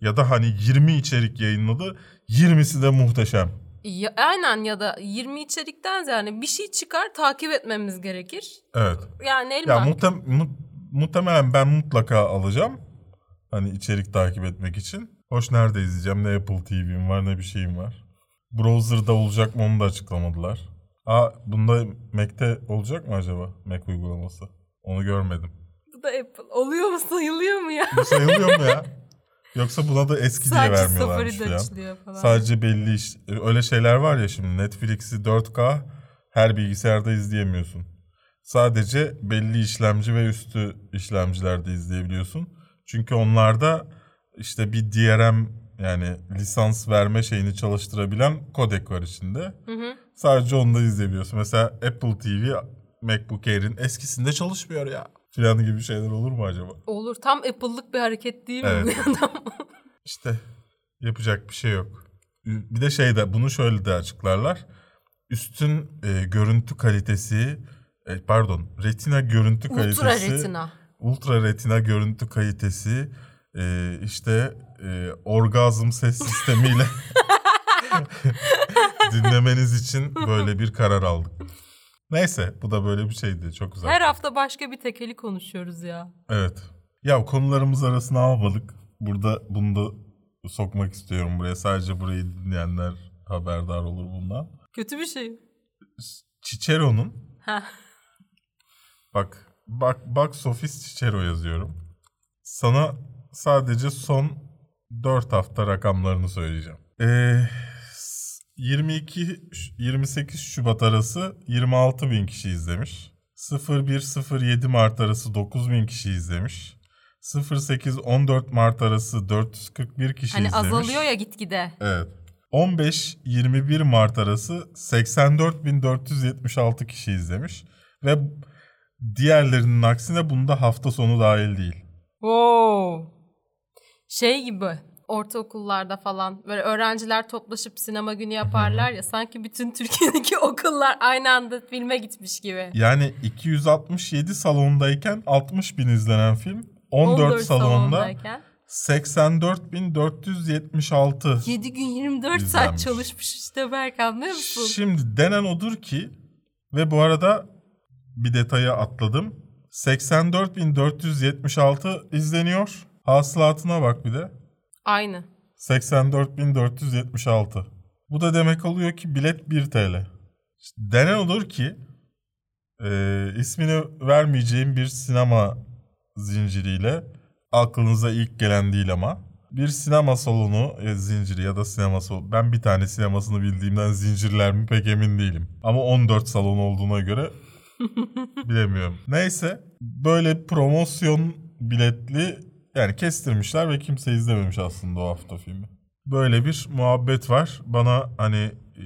Ya da hani 20 içerik yayınladı. 20'si de muhteşem. Ya, aynen ya da 20 içerikten ziyade bir şey çıkar takip etmemiz gerekir. Evet. Yani Ya elma. muhtem- mu- muhtemelen ben mutlaka alacağım. Hani içerik takip etmek için. Hoş nerede izleyeceğim? Ne Apple TV'm var ne bir şeyim var. Browser'da olacak mı onu da açıklamadılar. Aa bunda Mac'te olacak mı acaba? Mac uygulaması. Onu görmedim. Bu da Apple. Oluyor mu sayılıyor mu ya? Bu sayılıyor mu ya? Yoksa buna da eski diye Sadece vermiyorlarmış safari falan. Sadece belli iş. Öyle şeyler var ya şimdi Netflix'i 4K her bilgisayarda izleyemiyorsun. Sadece belli işlemci ve üstü işlemcilerde izleyebiliyorsun. Çünkü onlarda işte bir DRM yani lisans verme şeyini çalıştırabilen kodek var içinde. Hı hı. Sadece onda izleyebiliyorsun. Mesela Apple TV MacBook Air'in eskisinde çalışmıyor ya. Falan gibi şeyler olur mu acaba? Olur. Tam Apple'lık bir hareket değil mi Evet. bu adam? İşte yapacak bir şey yok. Bir de şey de bunu şöyle de açıklarlar. Üstün e, görüntü kalitesi e, pardon retina görüntü kalitesi Ultra retina. ultra retina görüntü kalitesi e, işte e, orgazm ses sistemiyle dinlemeniz için böyle bir karar aldık. Neyse bu da böyle bir şeydi. Çok güzel. Her hafta başka bir tekeli konuşuyoruz ya. Evet. Ya konularımız arasına almadık. Burada bunu da sokmak istiyorum buraya. Sadece burayı dinleyenler haberdar olur bundan. Kötü bir şey. Cicero'nun Ha. bak bak bak Sofis Cicero yazıyorum. Sana sadece son 4 hafta rakamlarını söyleyeceğim. Ee, 22 28 Şubat arası 26 bin kişi izlemiş. 01-07 Mart arası 9 bin kişi izlemiş. 08-14 Mart arası 441 kişi Hani izlemiş. azalıyor ya gitgide. Evet. 15-21 Mart arası 84.476 kişi izlemiş. Ve diğerlerinin aksine bunda hafta sonu dahil değil. Wow. Şey gibi ortaokullarda falan böyle öğrenciler toplaşıp sinema günü yaparlar ya sanki bütün Türkiye'deki okullar aynı anda filme gitmiş gibi. Yani 267 salondayken 60 bin izlenen film 14, salonda salondayken 84.476. 7 gün 24 İzlenmiş. saat çalışmış işte Berk anlıyor musun? Şimdi denen odur ki ve bu arada bir detayı atladım. 84.476 izleniyor. Hasılatına bak bir de. Aynı. 84.476. Bu da demek oluyor ki bilet 1 TL. Denen olur ki e, ismini vermeyeceğim bir sinema zinciriyle aklınıza ilk gelen değil ama bir sinema salonu e, zinciri ya da sinema salonu. Ben bir tane sinemasını bildiğimden zincirler mi pek emin değilim. Ama 14 salon olduğuna göre bilemiyorum. Neyse böyle promosyon biletli yani kestirmişler ve kimse izlememiş aslında o hafta filmi. Böyle bir muhabbet var. Bana hani e,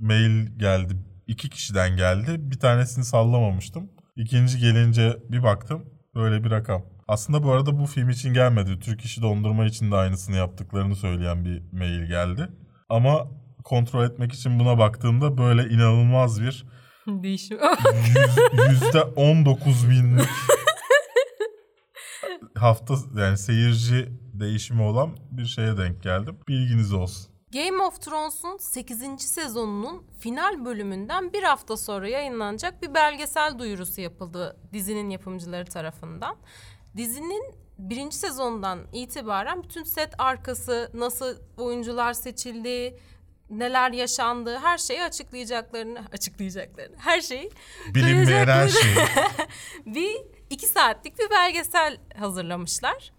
mail geldi. iki kişiden geldi. Bir tanesini sallamamıştım. İkinci gelince bir baktım. Böyle bir rakam. Aslında bu arada bu film için gelmedi. Türk İşi Dondurma için de aynısını yaptıklarını söyleyen bir mail geldi. Ama kontrol etmek için buna baktığımda böyle inanılmaz bir Değişim. yüz- yüzde 19 binlik hafta yani seyirci değişimi olan bir şeye denk geldim. Bilginiz olsun. Game of Thrones'un 8. sezonunun final bölümünden bir hafta sonra yayınlanacak bir belgesel duyurusu yapıldı dizinin yapımcıları tarafından. Dizinin birinci sezondan itibaren bütün set arkası, nasıl oyuncular seçildi, neler yaşandı, her şeyi açıklayacaklarını, açıklayacaklarını, her şeyi Bilinmeyen her şey. bir iki saatlik bir belgesel hazırlamışlar.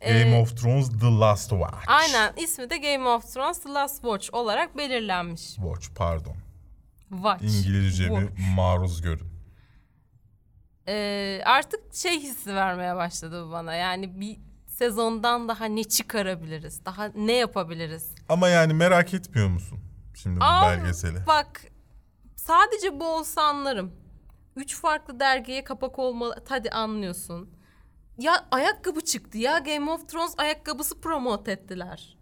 Game Ee, of Thrones The Last Watch. Aynen ismi de Game of Thrones The Last Watch olarak belirlenmiş. Watch pardon. Watch. İngilizcemi Watch. maruz görün. Ee, artık şey hissi vermeye başladı bu bana. Yani bir sezondan daha ne çıkarabiliriz? Daha ne yapabiliriz? Ama yani merak etmiyor musun şimdi bu Aa, belgeseli? Bak sadece bu olsa anlarım. Üç farklı dergiye kapak olmalı. Hadi anlıyorsun. Ya ayakkabı çıktı ya Game of Thrones ayakkabısı promote ettiler.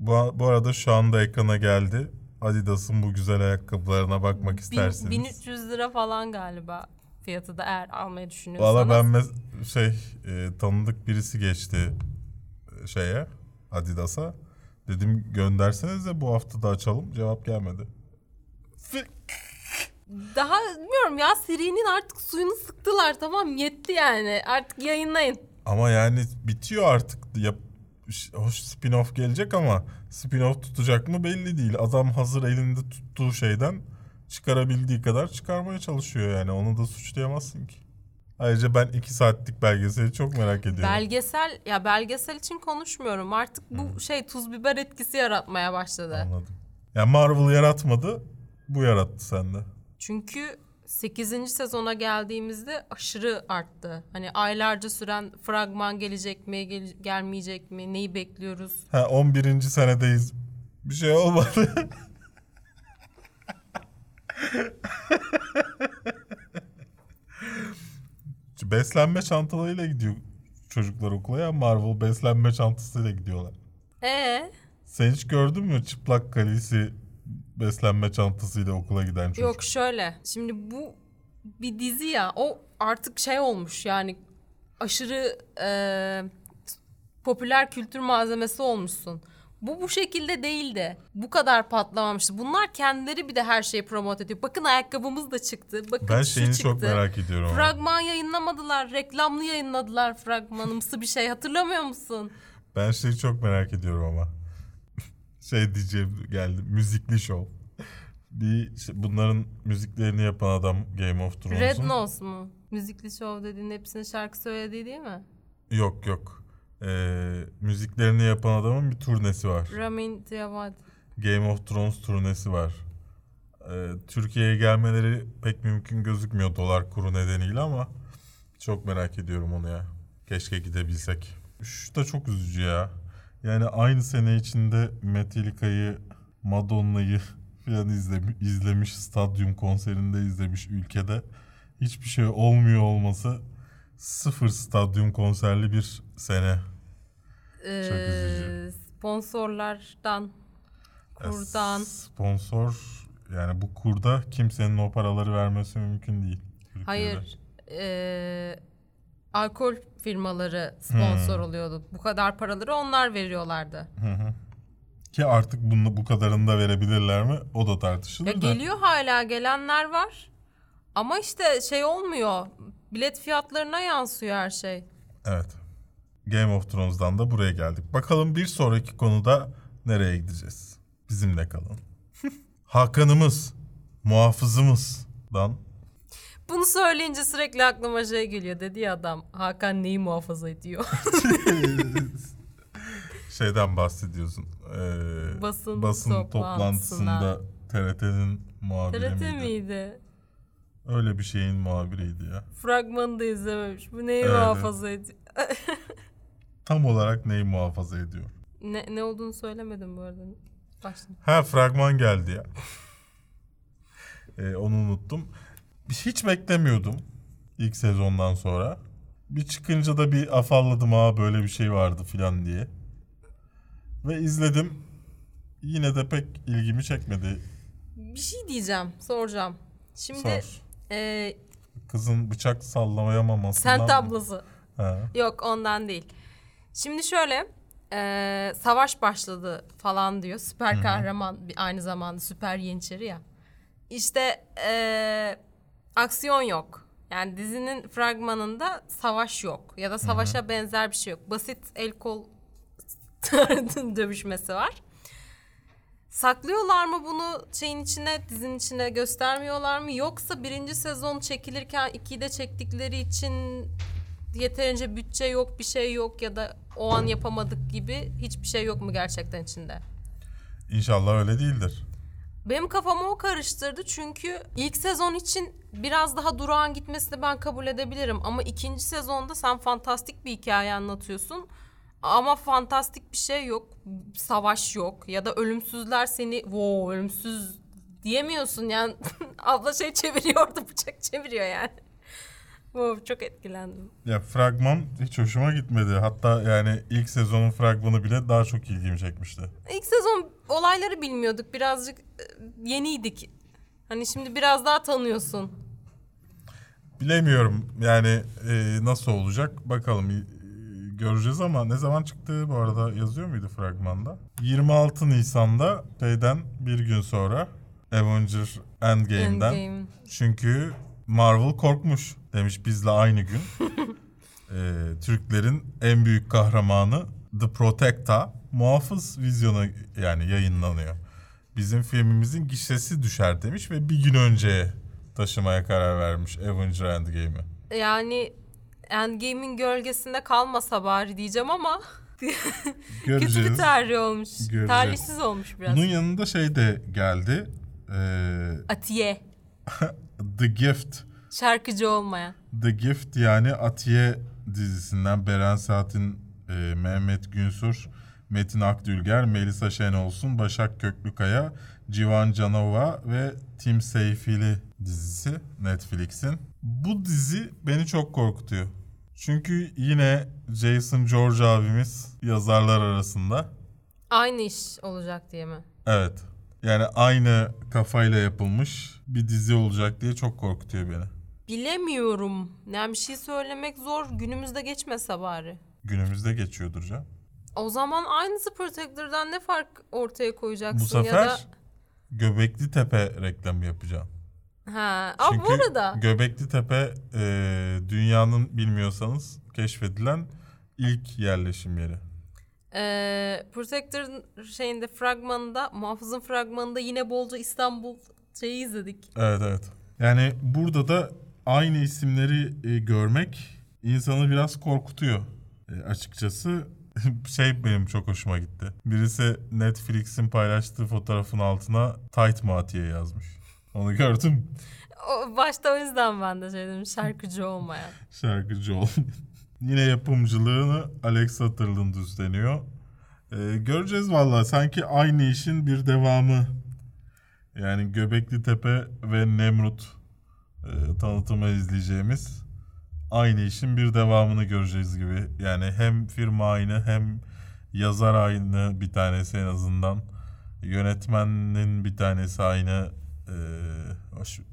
Bu, bu arada şu anda ekrana geldi. Adidas'ın bu güzel ayakkabılarına bakmak Bin- isterseniz. 1300 lira falan galiba fiyatı da eğer almayı düşünüyorsanız. Valla ben mes- şey e, tanıdık birisi geçti e, şeye Adidas'a. Dedim gönderseniz de bu hafta da açalım. Cevap gelmedi. Daha bilmiyorum ya serinin artık suyunu sıktılar tamam yetti yani artık yayınlayın. Ama yani bitiyor artık. Yap hoş spin-off gelecek ama spin-off tutacak mı belli değil. Adam hazır elinde tuttuğu şeyden çıkarabildiği kadar çıkarmaya çalışıyor yani. Onu da suçlayamazsın ki. Ayrıca ben iki saatlik belgeseli çok merak ediyorum. Belgesel ya belgesel için konuşmuyorum artık bu şey tuz biber etkisi yaratmaya başladı. Anladım. Ya Marvel yaratmadı, bu yarattı sende. Çünkü 8. sezona geldiğimizde aşırı arttı. Hani aylarca süren fragman gelecek mi, gel- gelmeyecek mi, neyi bekliyoruz? Ha 11. senedeyiz. Bir şey olmadı. beslenme çantalarıyla gidiyor çocuklar okula ya. Marvel beslenme çantasıyla gidiyorlar. Ee, Sen hiç gördün mü çıplak kalisi beslenme çantasıyla okula giden çocuk? yok şöyle. Şimdi bu bir dizi ya. O artık şey olmuş yani aşırı e, popüler kültür malzemesi olmuşsun. Bu bu şekilde değildi. Bu kadar patlamamıştı. Bunlar kendileri bir de her şeyi promote ediyor. Bakın ayakkabımız da çıktı. Bakın Ben şu şeyini çıktı. çok merak ediyorum. ama. Fragman yayınlamadılar. Reklamlı yayınladılar fragmanımsı bir şey. Hatırlamıyor musun? Ben şeyi çok merak ediyorum ama. Şey diyeceğim geldi. Müzikli şov. Bir işte bunların müziklerini yapan adam Game of Thrones'un. Red Nose mu? Müzikli show dediğin hepsinin şarkı söylediği değil mi? Yok yok. Ee, müziklerini yapan adamın bir turnesi var. Ramin Djawadi. Game of Thrones turnesi var. Ee, Türkiye'ye gelmeleri pek mümkün gözükmüyor dolar kuru nedeniyle ama çok merak ediyorum onu ya. Keşke gidebilsek. Şu da çok üzücü ya. Yani aynı sene içinde Metallica'yı, Madonna'yı falan izlemiş, izlemiş, stadyum konserinde izlemiş ülkede hiçbir şey olmuyor olması sıfır stadyum konserli bir sene. üzücü. Ee, sponsorlardan, kurdan. Sponsor yani bu kurda kimsenin o paraları vermesi mümkün değil. Türkiye'de. Hayır. ee, alkol firmaları sponsor Hmm. oluyordu. Bu kadar paraları onlar veriyorlardı. Ki artık bunu bu kadarını da verebilirler mi? O da tartışılır Ya da. geliyor hala gelenler var. Ama işte şey olmuyor. Bilet fiyatlarına yansıyor her şey. Evet. Game of Thrones'dan da buraya geldik. Bakalım bir sonraki konuda nereye gideceğiz? Bizimle kalın. Hakan'ımız, muhafızımızdan Bunu söyleyince sürekli aklıma şey geliyor. Dedi ya adam Hakan neyi muhafaza ediyor? şeyden bahsediyorsun. Ee, Basın basın toplantısında TRT'nin muhabiri TRT miydi? miydi? Öyle bir şeyin muhabiriydi ya. Fragmanı da izlememiş. Bu neyi Evet, muhafaza ediyor? Tam olarak neyi muhafaza ediyor? ne, ne olduğunu söylemedim bu arada. Başla. Ha fragman geldi ya. Ee, onu unuttum. Hiç beklemiyordum ilk sezondan sonra. Bir çıkınca da bir afalladım ha böyle bir şey vardı filan diye. Ve izledim. Yine de pek ilgimi çekmedi. Bir şey diyeceğim, soracağım. Şimdi Sor. e, Kızın bıçak sallayamamasından sen tablası. Ha. Yok ondan değil. Şimdi şöyle e, savaş başladı falan diyor. Süper kahraman bir aynı zamanda süper yeniçeri ya. İşte e, aksiyon yok. Yani dizinin fragmanında savaş yok. Ya da savaşa benzer bir şey yok. Basit el kol dövüşmesi var. Saklıyorlar mı bunu şeyin içine, dizinin içine göstermiyorlar mı? Yoksa birinci sezon çekilirken ikiyi de çektikleri için yeterince bütçe yok, bir şey yok ya da o an yapamadık gibi hiçbir şey yok mu gerçekten içinde? İnşallah öyle değildir. Benim kafamı o karıştırdı çünkü ilk sezon için biraz daha durağan gitmesini ben kabul edebilirim. Ama ikinci sezonda sen fantastik bir hikaye anlatıyorsun. Ama fantastik bir şey yok. Savaş yok. Ya da ölümsüzler seni wow ölümsüz diyemiyorsun yani. Abla şey çeviriyordu bıçak çeviriyor yani. Wow, çok etkilendim. Ya fragman hiç hoşuma gitmedi. Hatta yani ilk sezonun fragmanı bile daha çok ilgimi çekmişti. İlk sezon olayları bilmiyorduk. Birazcık e, yeniydik. Hani şimdi biraz daha tanıyorsun. Bilemiyorum yani e, nasıl olacak bakalım e, göreceğiz ama ne zaman çıktı bu arada yazıyor muydu fragmanda? 26 Nisan'da şeyden bir gün sonra Avenger Endgame'den. Endgame. Çünkü Marvel korkmuş demiş bizle aynı gün. Ee, Türklerin en büyük kahramanı The Protector muhafız vizyona yani yayınlanıyor. Bizim filmimizin gişesi düşer demiş ve bir gün önce taşımaya karar vermiş Avenger Endgame'i. Yani Endgame'in gölgesinde kalmasa bari diyeceğim ama kötü bir Göreceğiz. tercih olmuş. Göreceğiz. Talihsiz olmuş biraz. Bunun yanında şey de geldi. Ee, Atiye. The Gift. Şarkıcı olmayan. The Gift yani Atiye dizisinden Beren Saat'in e, Mehmet Günsur, Metin Akdülger, Melisa Şenolsun, Başak Köklükaya, Civan Canova ve Tim Seyfili dizisi Netflix'in. Bu dizi beni çok korkutuyor. Çünkü yine Jason George abimiz yazarlar arasında. Aynı iş olacak diye mi? Evet. Yani aynı kafayla yapılmış bir dizi olacak diye çok korkutuyor beni. Bilemiyorum. Yani bir şey söylemek zor. Günümüzde geçmese bari. Günümüzde geçiyordur canım. O zaman aynısı Protector'dan ne fark ortaya koyacaksın Bu sefer ya da... Göbekli Tepe reklamı yapacağım. Ha. Aa, Çünkü bu arada Göbekli Tepe e, dünyanın bilmiyorsanız keşfedilen ilk yerleşim yeri. e, Protector'ın şeyinde fragmanında, muhafızın fragmanında yine bolca İstanbul şeyi izledik. Evet evet. Yani burada da aynı isimleri e, görmek insanı biraz korkutuyor E, açıkçası. şey benim çok hoşuma gitti. Birisi Netflix'in paylaştığı fotoğrafın altına Tight Matiye yazmış. Onu gördüm. O, başta o yüzden ben de şey dedim şarkıcı olmayan. Şarkıcı ol. Yine yapımcılığını Alex Sutherland üstleniyor. Ee, göreceğiz valla. Sanki aynı işin bir devamı. Yani Göbekli Tepe ve Nemrut e, tanıtımı izleyeceğimiz aynı işin bir devamını göreceğiz gibi. Yani hem firma aynı hem yazar aynı bir tanesi en azından. Yönetmenin bir tanesi aynı. Ee,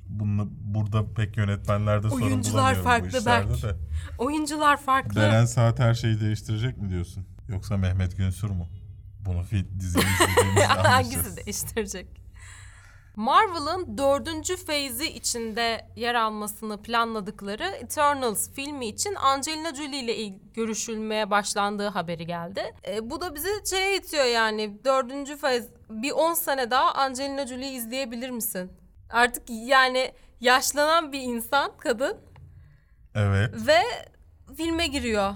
bunu, burada pek yönetmenlerde sorun Oyuncular farklı Berk. de. Oyuncular farklı. Beren Saat her şeyi değiştirecek mi diyorsun? Yoksa Mehmet Günsür mu? Bunu fi- diziyi izlediğimizde Hangisi değiştirecek? Marvel'ın dördüncü feyzi içinde yer almasını planladıkları Eternals filmi için Angelina Jolie ile il- görüşülmeye başlandığı haberi geldi. E, bu da bizi şeye itiyor yani dördüncü feyz bir 10 sene daha Angelina Jolie'yi izleyebilir misin? Artık yani yaşlanan bir insan kadın Evet. ve filme giriyor.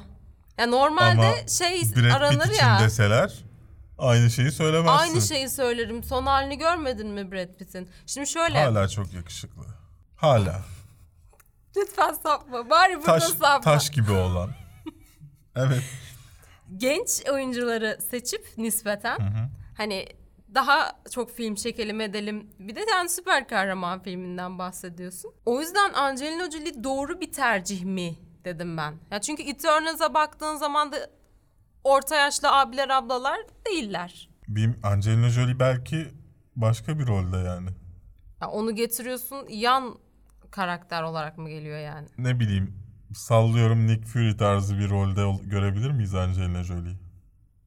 Ya normalde Ama şey Brad Pitt aranır için ya. deseler aynı şeyi söylemezsin. Aynı şeyi söylerim. Son halini görmedin mi Brad Pitt'in? Şimdi şöyle. Hala çok yakışıklı. Hala. Lütfen sapma. Bari burada Taş, sapma. taş gibi olan. Evet. Genç oyuncuları seçip nispeten hani daha çok film çekelim edelim. Bir de yani süper kahraman filminden bahsediyorsun. O yüzden Angelina Jolie doğru bir tercih mi dedim ben. Ya çünkü Eternals'a baktığın zaman da orta yaşlı abiler ablalar değiller. Bir Angelina Jolie belki başka bir rolde yani. Ya onu getiriyorsun yan karakter olarak mı geliyor yani? Ne bileyim sallıyorum Nick Fury tarzı bir rolde ol- görebilir miyiz Angelina Jolie'yi?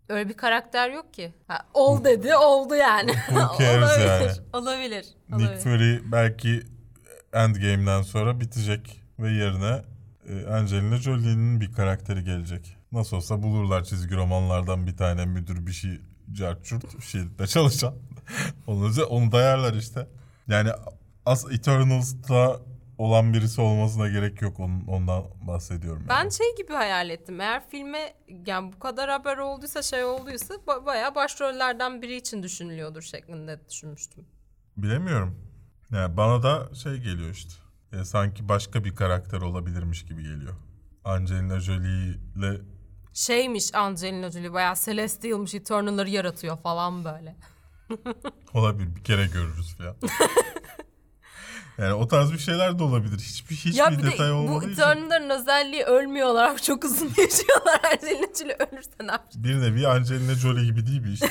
Öyle bir karakter yok ki. Ha, ol dedi oldu yani. Who cares olabilir, yani? olabilir. Nick olabilir. Fury belki Endgame'den sonra bitecek ve yerine e, Angelina Jolie'nin bir karakteri gelecek. Nasıl olsa bulurlar çizgi romanlardan bir tane müdür bir şey carçurt şirkette çalışan. onu, onu dayarlar işte. Yani as Eternals'ta olan birisi olmasına gerek yok onun, ondan bahsediyorum. Ben yani. şey gibi hayal ettim. Eğer filme yani bu kadar haber olduysa şey olduysa ba- bayağı başrollerden biri için düşünülüyordur şeklinde düşünmüştüm. Bilemiyorum. Yani bana da şey geliyor işte. E, sanki başka bir karakter olabilirmiş gibi geliyor. Angelina Jolie ile Şeymiş Angelina Jolie bayağı Celestial'mış Eternal'ları yaratıyor falan böyle. Olabilir. Bir kere görürüz falan. yani o tarz bir şeyler de olabilir. Hiçbir hiçbir ya bir de detay bu olmadığı için. Eternal'ların özelliği ölmüyorlar. Çok uzun yaşıyorlar. Angelina Jolie ölürse ne yapacak? Bir nevi Angelina Jolie gibi değil mi işte?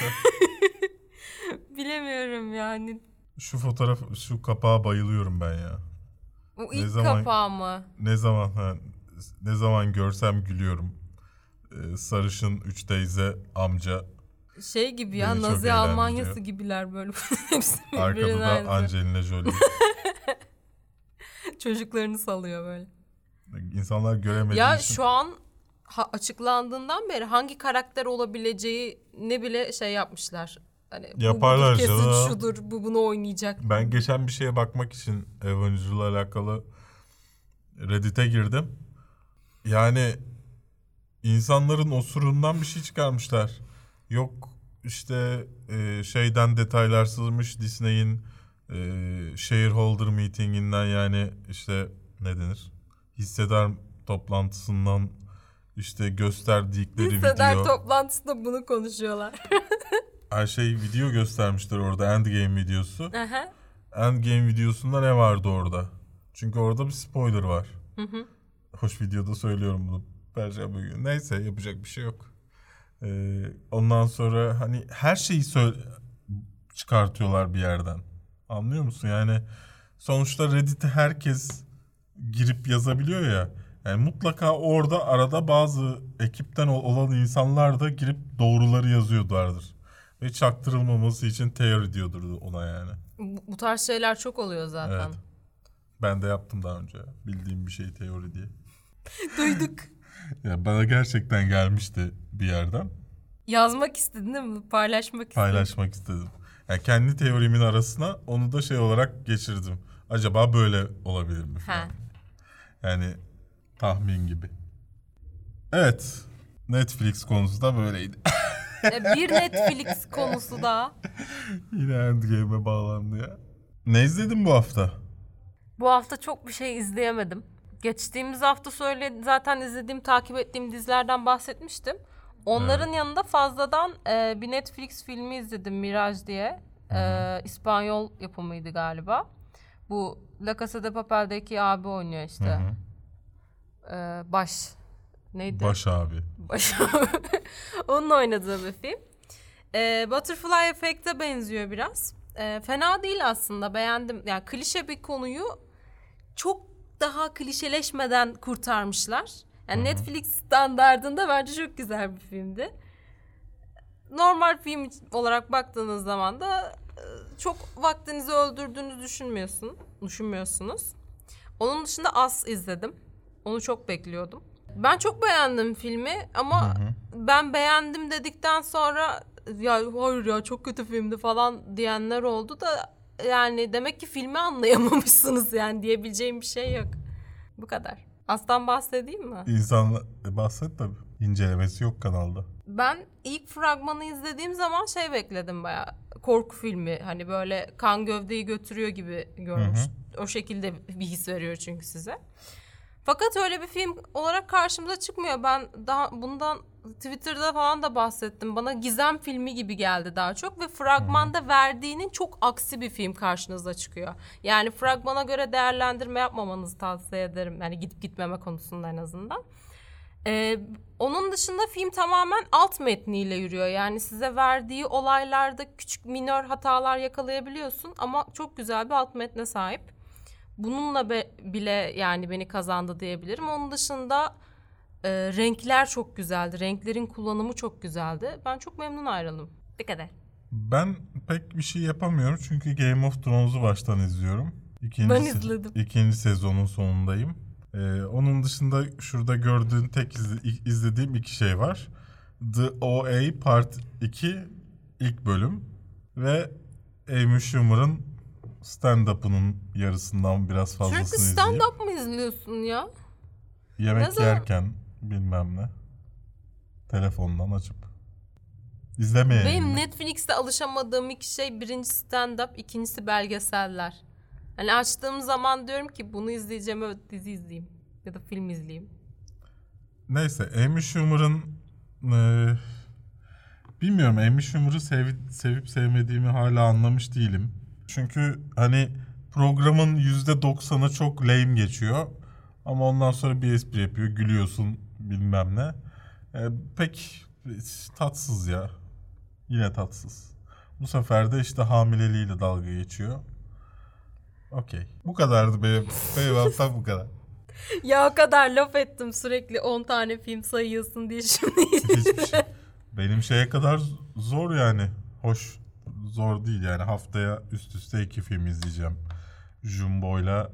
Bilemiyorum yani. şu fotoğraf, şu kapağa bayılıyorum ben ya. Bu ilk zaman- kapağı mı? Ne zaman ha, ne zaman görsem gülüyorum. Ee, sarışın üç teyze amca Şey gibi ya Beni çok Nazi eğlendiriyor. Almanyası gibiler böyle. Hepsi arkada da aynı. Angelina Jolie. Çocuklarını salıyor böyle. İnsanlar göremediği Ya için şu an ha- açıklandığından beri hangi karakter olabileceği ne bile şey yapmışlar. Hani bu Yaparlar budur, kesin canım. şudur, bu bunu oynayacak. ben geçen bir şeye bakmak için Avengers'la alakalı Reddit'e girdim. Yani insanların osurundan bir şey çıkarmışlar. Yok işte e, şeyden detaylar sızmış Disney'in e, shareholder meetinginden yani işte ne denir? Hissedar toplantısından işte gösterdikleri Hisseder video. toplantısında bunu konuşuyorlar. Her şey video göstermişler orada Endgame videosu. Aha. Endgame videosunda ne vardı orada? Çünkü orada bir spoiler var. Hoş videoda söylüyorum bunu. Perşembe günü. Neyse yapacak bir şey yok. Ee, ondan sonra hani her şeyi söyle çıkartıyorlar bir yerden. Anlıyor musun? Yani sonuçta Reddit'e herkes girip yazabiliyor ya. Yani mutlaka orada arada bazı ekipten ol- olan insanlar da girip doğruları yazıyorlardır. Ve çaktırılmaması için teori diyordur ona yani. Bu, bu tarz şeyler çok oluyor zaten. Evet. Ben de yaptım daha önce. Bildiğim bir şey teori diye. Duyduk. Ya bana gerçekten gelmişti bir yerden. Yazmak istedin değil mi? Paylaşmak istedin. Paylaşmak istedim. Yani kendi teorimin arasına onu da şey olarak geçirdim. Acaba böyle olabilir mi Ha. falan. Yani tahmin gibi. Evet. Netflix konusu da böyleydi. E, bir Netflix konusu daha. Yine Endgame'e bağlandı ya. Ne izledin bu hafta? Bu hafta çok bir şey izleyemedim. Geçtiğimiz hafta söyle zaten izlediğim, takip ettiğim dizilerden bahsetmiştim. Onların yanında fazladan e, bir Netflix filmi izledim Miraj diye. E, İspanyol yapımıydı galiba. Bu La Casa de Papel'deki abi oynuyor işte. E, baş neydi? Baş abi. Baş Onun oynadığı bir film. E, Butterfly Effect'e benziyor biraz. E, fena değil aslında beğendim. Yani klişe bir konuyu çok daha klişeleşmeden kurtarmışlar. Yani Netflix standardında bence çok güzel bir filmdi. Normal film olarak baktığınız zaman da e, çok vaktinizi öldürdüğünü düşünmüyorsun, düşünmüyorsunuz. Onun dışında As izledim. Onu çok bekliyordum. Ben çok beğendim filmi ama ben beğendim dedikten sonra ya hayır ya çok kötü filmdi falan diyenler oldu da yani demek ki filmi anlayamamışsınız yani diyebileceğim bir şey yok. Bu kadar. Aslan bahsedeyim mi? İnsan e, bahset tabii. İncelemesi yok kanalda. Ben ilk fragmanı izlediğim zaman şey bekledim baya korku filmi hani böyle kan gövdeyi götürüyor gibi görmüş. O şekilde bir his veriyor çünkü size. Fakat öyle bir film olarak karşımıza çıkmıyor. Ben daha bundan Twitter'da falan da bahsettim. Bana gizem filmi gibi geldi daha çok ve fragmanda verdiğinin çok aksi bir film karşınıza çıkıyor. Yani fragmana göre değerlendirme yapmamanızı tavsiye ederim. Yani gidip gitmeme konusunda en azından. Ee, onun dışında film tamamen alt metniyle yürüyor. Yani size verdiği olaylarda küçük minör hatalar yakalayabiliyorsun ama çok güzel bir alt metne sahip. Bununla be- bile yani beni kazandı diyebilirim. Onun dışında e, renkler çok güzeldi. Renklerin kullanımı çok güzeldi. Ben çok memnun ayrıldım. Bir kadar. Ben pek bir şey yapamıyorum çünkü Game of Thrones'u baştan izliyorum. İkinci Ben se- izledim. İkinci sezonun sonundayım. Ee, onun dışında şurada gördüğün tek izle- izlediğim iki şey var. The OA Part 2 ilk bölüm ve Amy Schumer'ın stand-up'ının yarısından biraz fazlasını Sürekli izleyip stand-up mı izliyorsun ya? Yemek zaman- yerken bilmem ne telefondan açıp izlemeye. Benim Netflix'te alışamadığım iki şey birincisi stand-up, ikincisi belgeseller. Hani açtığım zaman diyorum ki bunu izleyeceğim evet dizi izleyeyim ya da film izleyeyim. Neyse Amy Schumer'ın e, bilmiyorum Amy Schumer'ı sev- sevip sevmediğimi hala anlamış değilim. Çünkü hani programın %90'ı çok lame geçiyor. Ama ondan sonra bir espri yapıyor. Gülüyorsun bilmem ne. E, pek tatsız ya. Yine tatsız. Bu sefer de işte hamileliğiyle dalga geçiyor. Okey. Bu kadardı benim. Benim haftam bu kadar. Ya o kadar laf ettim sürekli 10 tane film sayıyorsun diye şimdi. Hiçbir şey. Benim şeye kadar zor yani. Hoş. Zor değil yani. Haftaya üst üste iki film izleyeceğim. Jumbo'yla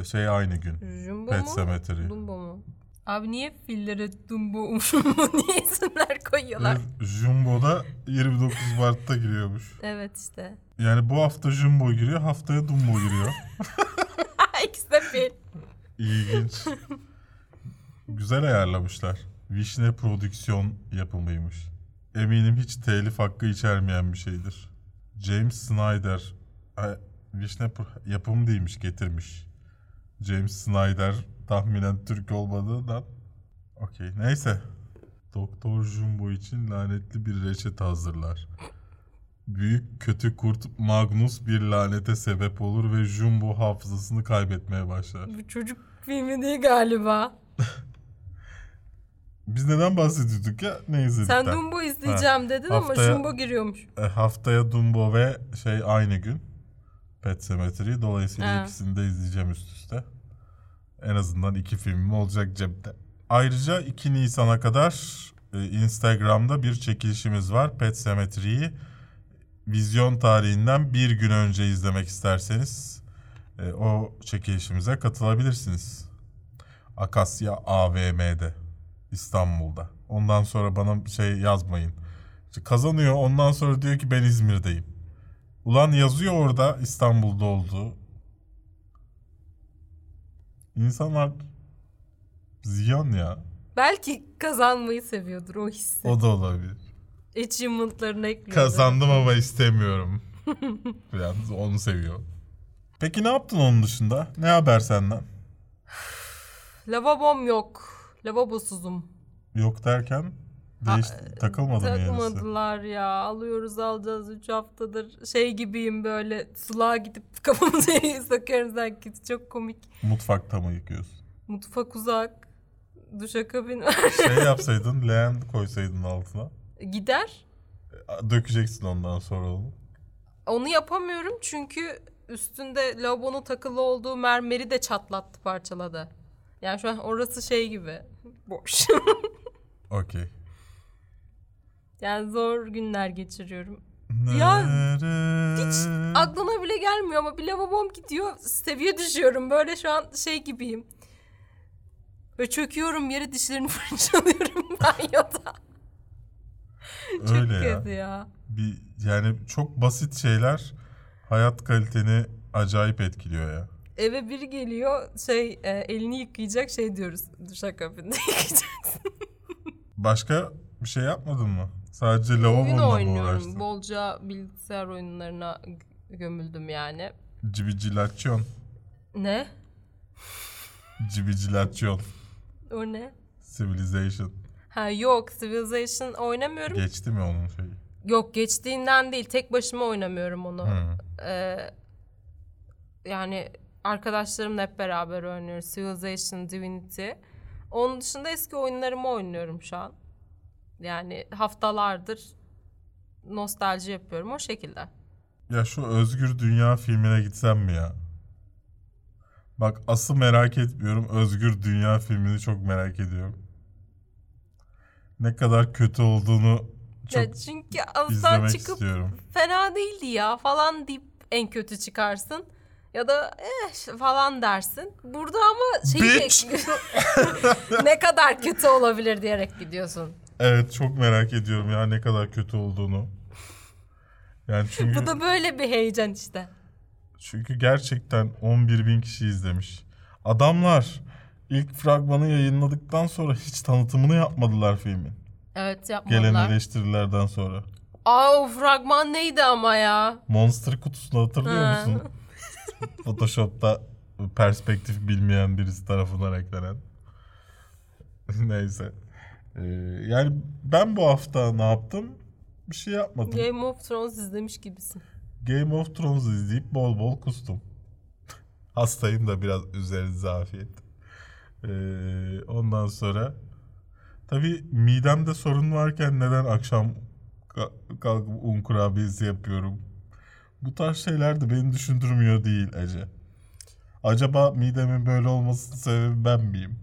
e, şey aynı gün. Jumbo Pet mu? Sematary. Dumbo mu? Abi niye fillere Dumbo, Jumbo niye isimler koyuyorlar? Ve Jumbo'da 29 Mart'ta giriyormuş. evet işte. Yani bu hafta Jumbo giriyor, haftaya Dumbo giriyor. İkisi de fil. İlginç. Güzel ayarlamışlar. Vişne prodüksiyon yapımıymış. Eminim hiç telif hakkı içermeyen bir şeydir. James Snyder Ay, Vişne yapımı değilmiş getirmiş. James Snyder tahminen Türk olmadığından. Okey neyse. Doktor Jumbo için lanetli bir reçete hazırlar. Büyük kötü kurt Magnus bir lanete sebep olur ve Jumbo hafızasını kaybetmeye başlar. Bu çocuk filmi değil galiba. Biz neden bahsediyorduk ya? Ne izledik? Sen Dumbo izleyeceğim dedin ama Haftaya- Jumbo giriyormuş. E, haftaya Dumbo ve şey aynı gün. Pet Sematary. Dolayısıyla Ha. ikisini de izleyeceğim üst üste. En azından iki filmim olacak cepte. Ayrıca 2 Nisan'a kadar e, Instagram'da bir çekilişimiz var. Pet Sematery'yi vizyon tarihinden bir gün önce izlemek isterseniz e, o çekilişimize katılabilirsiniz. Akasya AVM'de İstanbul'da. Ondan sonra bana şey yazmayın. İşte kazanıyor ondan sonra diyor ki ben İzmir'deyim. Ulan yazıyor orada İstanbul'da olduğu. İnsanlar ziyan ya. Belki kazanmayı seviyordur o hissi. O da olabilir. Achievement'larını ekliyordur. Kazandım ama istemiyorum. Biraz onu seviyor. Peki ne yaptın onun dışında? Ne haber senden? Lavabom yok. Lavabosuzum. Yok derken değiş, takılmadı mı? Takmadılar ya. Alıyoruz alacağız 3 haftadır. Şey gibiyim böyle sulağa gidip kafamıza sokuyorum sanki. Çok komik. Mutfakta mı yıkıyorsun? Mutfak uzak. Duşakabin Şey yapsaydın leğen koysaydın altına. Gider. Dökeceksin ondan sonra onu. Onu yapamıyorum çünkü üstünde lavabonun takılı olduğu mermeri de çatlattı parçaladı. Yani şu an orası şey gibi. Boş. Okey. yani zor günler geçiriyorum. Ya, Hiç aklına bile gelmiyor ama bir lavabom gidiyor seviye düşüyorum. Böyle şu an şey gibiyim. Ve çöküyorum yere dişlerini fırçalıyorum banyoda. Çok Öyle ya. kötü ya. Bir, yani çok basit şeyler hayat kaliteni acayip etkiliyor ya. Eve biri geliyor şey e, elini yıkayacak şey diyoruz duşakabinde yıkayacaksın. Başka bir şey yapmadın mı? Sadece Oyun lavabonla mı oynuyorum. uğraştın? Bolca bilgisayar oyunlarına g- gömüldüm yani. Cibicilasyon. Ne? Cibicilasyon. O ne? Civilization. Ha yok Civilization oynamıyorum. Geçti mi onun şeyi? Yok geçtiğinden değil tek başıma oynamıyorum onu. Hı. Ee, yani arkadaşlarımla hep beraber oynuyoruz. Civilization, Divinity. Onun dışında eski oyunlarımı oynuyorum şu an. Yani haftalardır nostalji yapıyorum o şekilde. Ya şu Özgür Dünya filmine gitsem mi ya? Bak asıl merak etmiyorum. Özgür Dünya filmini çok merak ediyorum. Ne kadar kötü olduğunu çok ya çünkü izlemek çıkıp istiyorum. fena değildi ya falan deyip en kötü çıkarsın. Ya da eh falan dersin. Burada ama şeyi ne kadar kötü olabilir diyerek gidiyorsun. Evet çok merak ediyorum ya ne kadar kötü olduğunu. Yani çünkü Bu da böyle bir heyecan işte. çünkü gerçekten 11 bin kişi izlemiş. Adamlar ilk fragmanı yayınladıktan sonra hiç tanıtımını yapmadılar filmin. Evet Gelen yapmadılar. eleştirilerden sonra. Aa o fragman neydi ama ya? Monster kutusunu hatırlıyor Ha. musun? Photoshop'ta perspektif bilmeyen birisi tarafından eklenen. Neyse. Ee, yani ben bu hafta ne yaptım? Bir şey yapmadım. Game of Thrones izlemiş gibisin. Game of Thrones izleyip bol bol kustum. Hastayım da biraz üzerinize afiyet. Ee, ondan sonra tabii midemde sorun varken neden akşam ka- kalkıp un kurabiyesi yapıyorum? Bu tarz şeyler de beni düşündürmüyor değil Ece. Acaba midemin böyle olmasının sebebi ben miyim?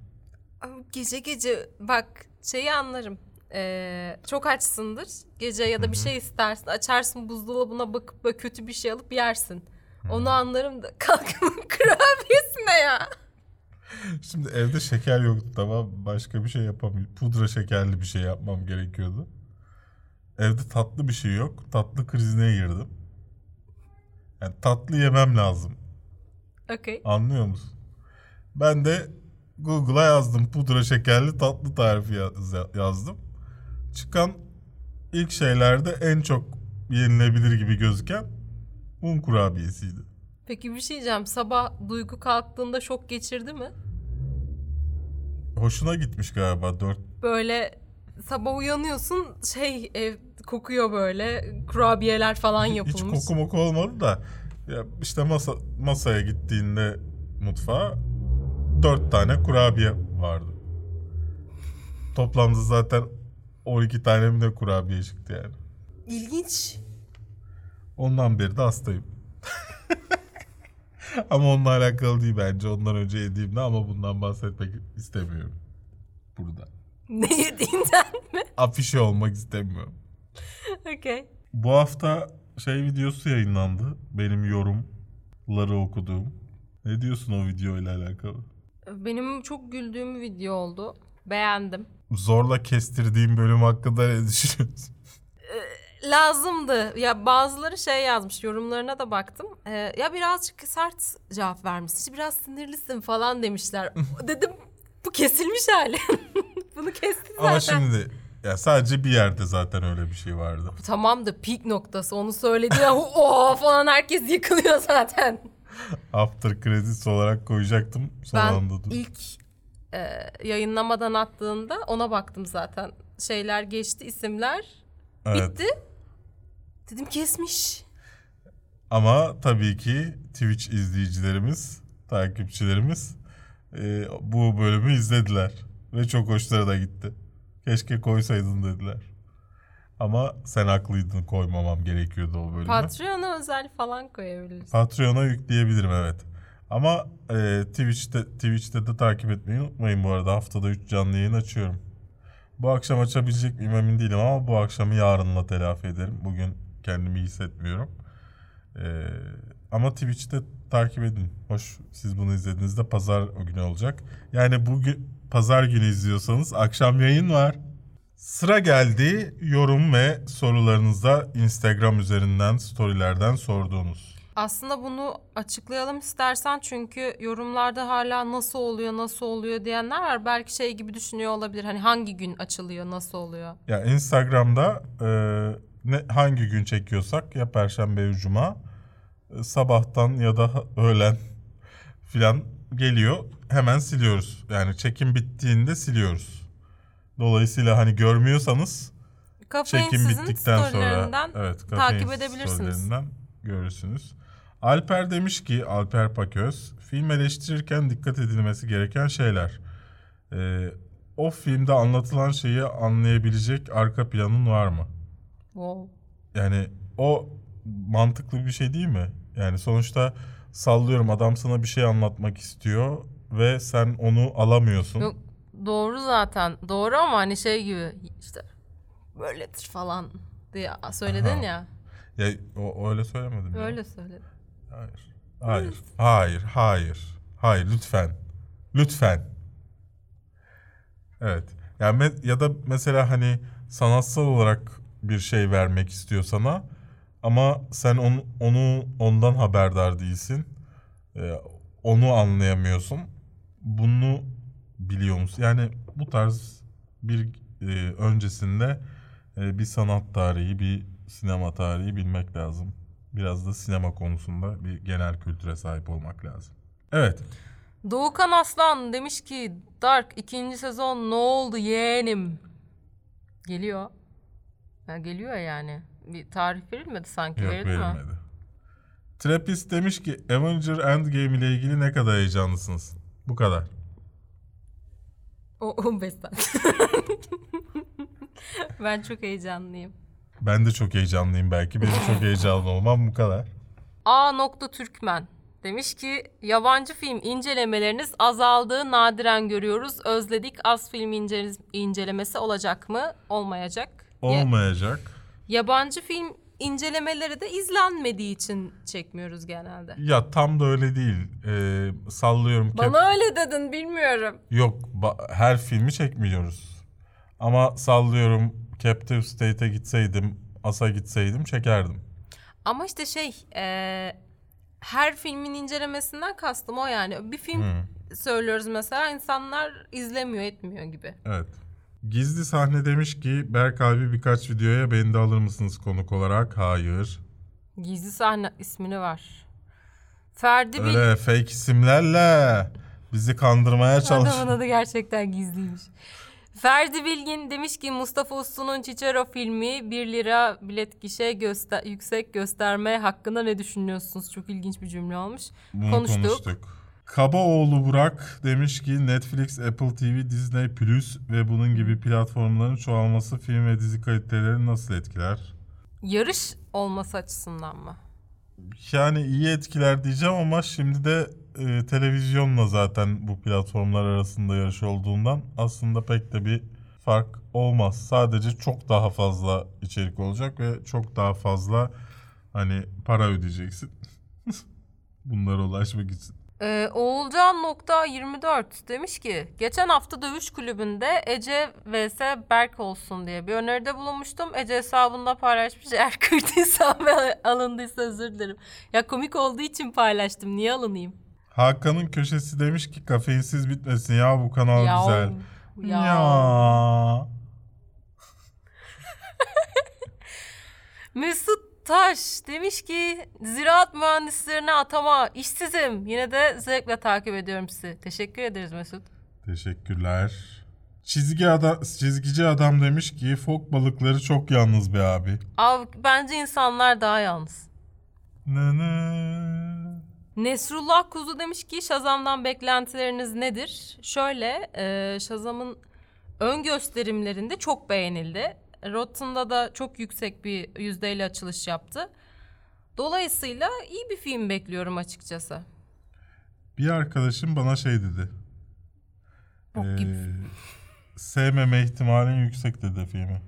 Gece gece bak şeyi anlarım. Ee, çok açsındır. Gece ya da bir şey istersin. Açarsın buzdolabına bakıp böyle kötü bir şey alıp yersin. Onu anlarım da kalkımın kurabiyesi ne ya? Şimdi evde şeker yoktu tamam başka bir şey yapamıyorum. Pudra şekerli bir şey yapmam gerekiyordu. Evde tatlı bir şey yok. Tatlı krizine girdim. Yani tatlı yemem lazım. Okey. Anlıyor musun? Ben de Google'a yazdım pudra şekerli tatlı tarifi yaz- yazdım. Çıkan ilk şeylerde en çok yenilebilir gibi gözüken un kurabiyesiydi. Peki bir şey diyeceğim. Sabah Duygu kalktığında şok geçirdi mi? Hoşuna gitmiş galiba dört Böyle sabah uyanıyorsun şey ev kokuyor böyle kurabiyeler falan Hiç yapılmış. koku moku olmadı da ya işte masa masaya gittiğinde mutfağa dört tane kurabiye vardı. Toplamda zaten 12 tane mi ne kurabiye çıktı yani. İlginç. Ondan beri de hastayım. ama onunla alakalı değil bence. Ondan önce yediğimde ama bundan bahsetmek istemiyorum. Burada. Ne yediğinden mi? Afişe olmak istemiyorum. Okey. Bu hafta şey videosu yayınlandı. Benim yorumları okuduğum. Ne diyorsun o video ile alakalı? Benim çok güldüğüm video oldu. Beğendim. Zorla kestirdiğim bölüm hakkında ne düşünüyorsun? Lazımdı. Ya bazıları şey yazmış yorumlarına da baktım. Ee, ya birazcık sert cevap vermişsin. Biraz sinirlisin falan demişler. Dedim bu kesilmiş hali. Bunu kestin zaten. Ama şimdi ya sadece bir yerde zaten öyle bir şey vardı. Tamam da peak noktası onu söyledi ya o falan herkes yıkılıyor zaten. After credits olarak koyacaktım. Son Ben anda ilk e, yayınlamadan attığında ona baktım zaten. Şeyler geçti isimler Evet. bitti. Dedim kesmiş. Ama tabii ki Twitch izleyicilerimiz, takipçilerimiz e, bu bölümü izlediler. Ve çok hoşlara da gitti. Keşke koysaydın dediler. Ama sen haklıydın koymamam gerekiyordu o bölümü. Patreon'a özel falan koyabiliriz. Patreon'a yükleyebilirim evet. Ama e, Twitch'te Twitch'te de takip etmeyi unutmayın bu arada. Haftada 3 canlı yayın açıyorum. Bu akşam açabilecek miyim emin değilim ama bu akşamı yarınla telafi ederim. Bugün kendimi iyi hissetmiyorum. E, ama Twitch'te takip edin. Hoş siz bunu izlediğinizde pazar o günü olacak. Yani bugün pazar günü izliyorsanız akşam yayın var. Sıra geldi yorum ve sorularınızda Instagram üzerinden storylerden sorduğunuz. Aslında bunu açıklayalım istersen çünkü yorumlarda hala nasıl oluyor nasıl oluyor diyenler var. Belki şey gibi düşünüyor olabilir. Hani hangi gün açılıyor nasıl oluyor? Ya Instagram'da e, ne hangi gün çekiyorsak ya perşembe ya cuma sabahtan ya da öğlen filan geliyor. Hemen siliyoruz. Yani çekim bittiğinde siliyoruz. Dolayısıyla hani görmüyorsanız Kafein çekim bittikten sonra evet, takip edebilirsiniz. görürsünüz. Alper demiş ki Alper Paköz film eleştirirken dikkat edilmesi gereken şeyler. E, o filmde anlatılan şeyi anlayabilecek arka planın var mı? Wow. Yani o mantıklı bir şey değil mi? Yani sonuçta sallıyorum adam sana bir şey anlatmak istiyor ve sen onu alamıyorsun. Yok doğru zaten. Doğru ama hani şey gibi işte böyledir falan diye söyledin Aha. ya. Ya o, öyle söylemedim ya. Öyle söyledin. Hayır. Hayır. Hayır. Hayır. Hayır lütfen. Lütfen. Evet. Yani me- ya da mesela hani sanatsal olarak bir şey vermek istiyor sana ama sen onu, onu ondan haberdar değilsin. Ee, onu anlayamıyorsun. Bunu biliyor musun? Yani bu tarz bir e, öncesinde e, bir sanat tarihi, bir sinema tarihi bilmek lazım. Biraz da sinema konusunda bir genel kültüre sahip olmak lazım. Evet. Doğukan Aslan demiş ki Dark ikinci sezon ne oldu yeğenim? Geliyor. Ya geliyor yani. Bir tarih verilmedi sanki. Yok Verildi mi? verilmedi. Trappist demiş ki Avenger Endgame ile ilgili ne kadar heyecanlısınız? Bu kadar. O 15 saat. ben çok heyecanlıyım. Ben de çok heyecanlıyım belki. Benim çok heyecanlı olmam bu kadar. A. Türkmen demiş ki yabancı film incelemeleriniz azaldığı nadiren görüyoruz. Özledik az film ince- incelemesi olacak mı? Olmayacak. Ya- Olmayacak. Yabancı film incelemeleri de izlenmediği için çekmiyoruz genelde. Ya tam da öyle değil. Ee, sallıyorum. Cap- Bana öyle dedin bilmiyorum. Yok her filmi çekmiyoruz. Ama sallıyorum Captive State'e gitseydim, As'a gitseydim çekerdim. Ama işte şey e, her filmin incelemesinden kastım o yani. Bir film söylüyoruz mesela insanlar izlemiyor etmiyor gibi. Evet. Gizli sahne demiş ki Berk abi birkaç videoya beni de alır mısınız konuk olarak? Hayır. Gizli sahne ismini var. Ferdi Bil... Öyle fake isimlerle bizi kandırmaya çalış. Adamın adı gerçekten gizliymiş. Ferdi Bilgin demiş ki Mustafa Uslu'nun Cicero filmi 1 lira bilet gişe göster yüksek gösterme hakkında ne düşünüyorsunuz? Çok ilginç bir cümle olmuş. Bunu konuştuk. konuştuk. Kabaoğlu Burak demiş ki Netflix, Apple TV, Disney Plus ve bunun gibi platformların çoğalması film ve dizi kalitelerini nasıl etkiler? Yarış olması açısından mı? Yani iyi etkiler diyeceğim ama şimdi de e, televizyonla zaten bu platformlar arasında yarış olduğundan aslında pek de bir fark olmaz. Sadece çok daha fazla içerik olacak ve çok daha fazla hani para ödeyeceksin. Bunlara ulaşmak için. Ee, Oğulcan.24 demiş ki geçen hafta dövüş kulübünde Ece vs Berk olsun diye bir öneride bulunmuştum. Ece hesabında paylaşmış. Eğer kırdıysam ve alındıysa özür dilerim. Ya komik olduğu için paylaştım. Niye alınayım? Hakan'ın köşesi demiş ki kafeinsiz bitmesin ya bu kanal Ya, güzel. ya. Ya. Mesut Taş demiş ki ziraat mühendislerine atama işsizim. Yine de zevkle takip ediyorum sizi. Teşekkür ederiz Mesut. Teşekkürler. Çizgi adam, çizgici adam demiş ki fok balıkları çok yalnız be abi. Abi bence insanlar daha yalnız. Ne ne. Nesrullah Kuzu demiş ki Shazam'dan beklentileriniz nedir? Şöyle e, Shazam'ın ön gösterimlerinde çok beğenildi. Rotten'da da çok yüksek bir yüzdeyle açılış yaptı. Dolayısıyla iyi bir film bekliyorum açıkçası. Bir arkadaşım bana şey dedi. Bok Ee, gibi. sevmeme ihtimalin yüksek dedi filmi.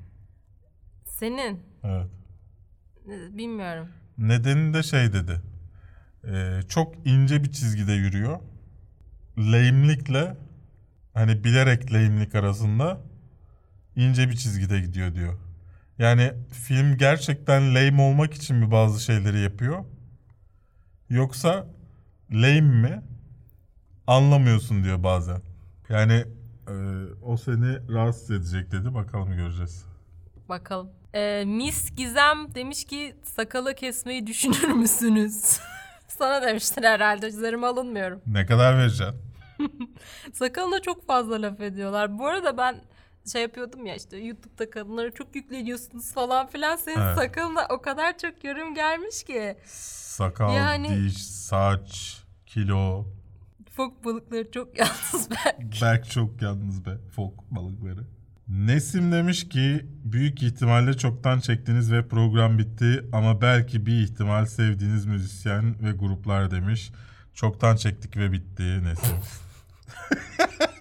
Senin Evet. bilmiyorum. Nedeni de şey dedi. Ee, çok ince bir çizgide yürüyor. Lehimlikle hani bilerek lehimlik arasında ince bir çizgide gidiyor diyor. Yani film gerçekten lame olmak için mi bazı şeyleri yapıyor? Yoksa lame mi? Anlamıyorsun diyor bazen. Yani e, o seni rahatsız edecek dedi. Bakalım göreceğiz. Bakalım. E, Miss Gizem demiş ki sakalı kesmeyi düşünür müsünüz? Sana demiştir herhalde. Üzerime alınmıyorum. Ne kadar vereceksin? Sakalına çok fazla laf ediyorlar. Bu arada ben şey yapıyordum ya işte YouTube'da kadınlara çok yükleniyorsunuz falan filan. Senin Evet. sakalına o kadar çok yorum gelmiş ki. Sakal, Yani- diş, saç, kilo. Fok balıkları çok yalnız ben. Berk çok yalnız be. Fok balıkları. Nesim demiş ki büyük ihtimalle çoktan çektiniz ve program bitti ama belki bir ihtimal sevdiğiniz müzisyen ve gruplar demiş. Çoktan çektik ve bitti Nesim.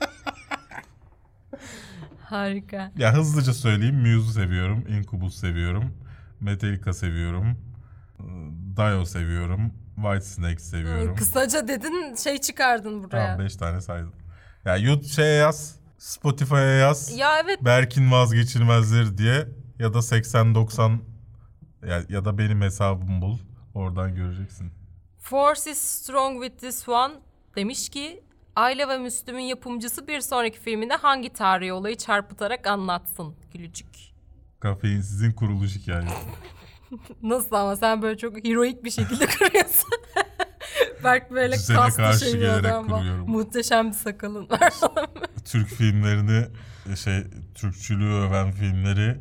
Harika. ya hızlıca söyleyeyim. Muse'u seviyorum. Incubus seviyorum. Metallica seviyorum. Dio seviyorum. Whitesnake seviyorum. Kısaca dedin şey çıkardın buraya. Tamam 5 tane saydım. Ya YouTube şeye yaz. Spotify'a yaz. Ya evet Berk'in vazgeçilmezleri diye ya da 80-90 ya, ya da benim hesabımı bul. Oradan göreceksin. Force is strong with this one demiş ki Ayla ve Müslüm'ün yapımcısı bir sonraki filminde hangi tarihi olayı çarpıtarak anlatsın gülücük. Kafein sizin kuruluş hikayesi. Nasıl ama sen böyle çok heroik bir şekilde kuruyorsun. Berk böyle Düzene kaslı şey bir adam var. Muhteşem bir sakalın var. Türk filmlerini şey Türkçülüğü öven filmleri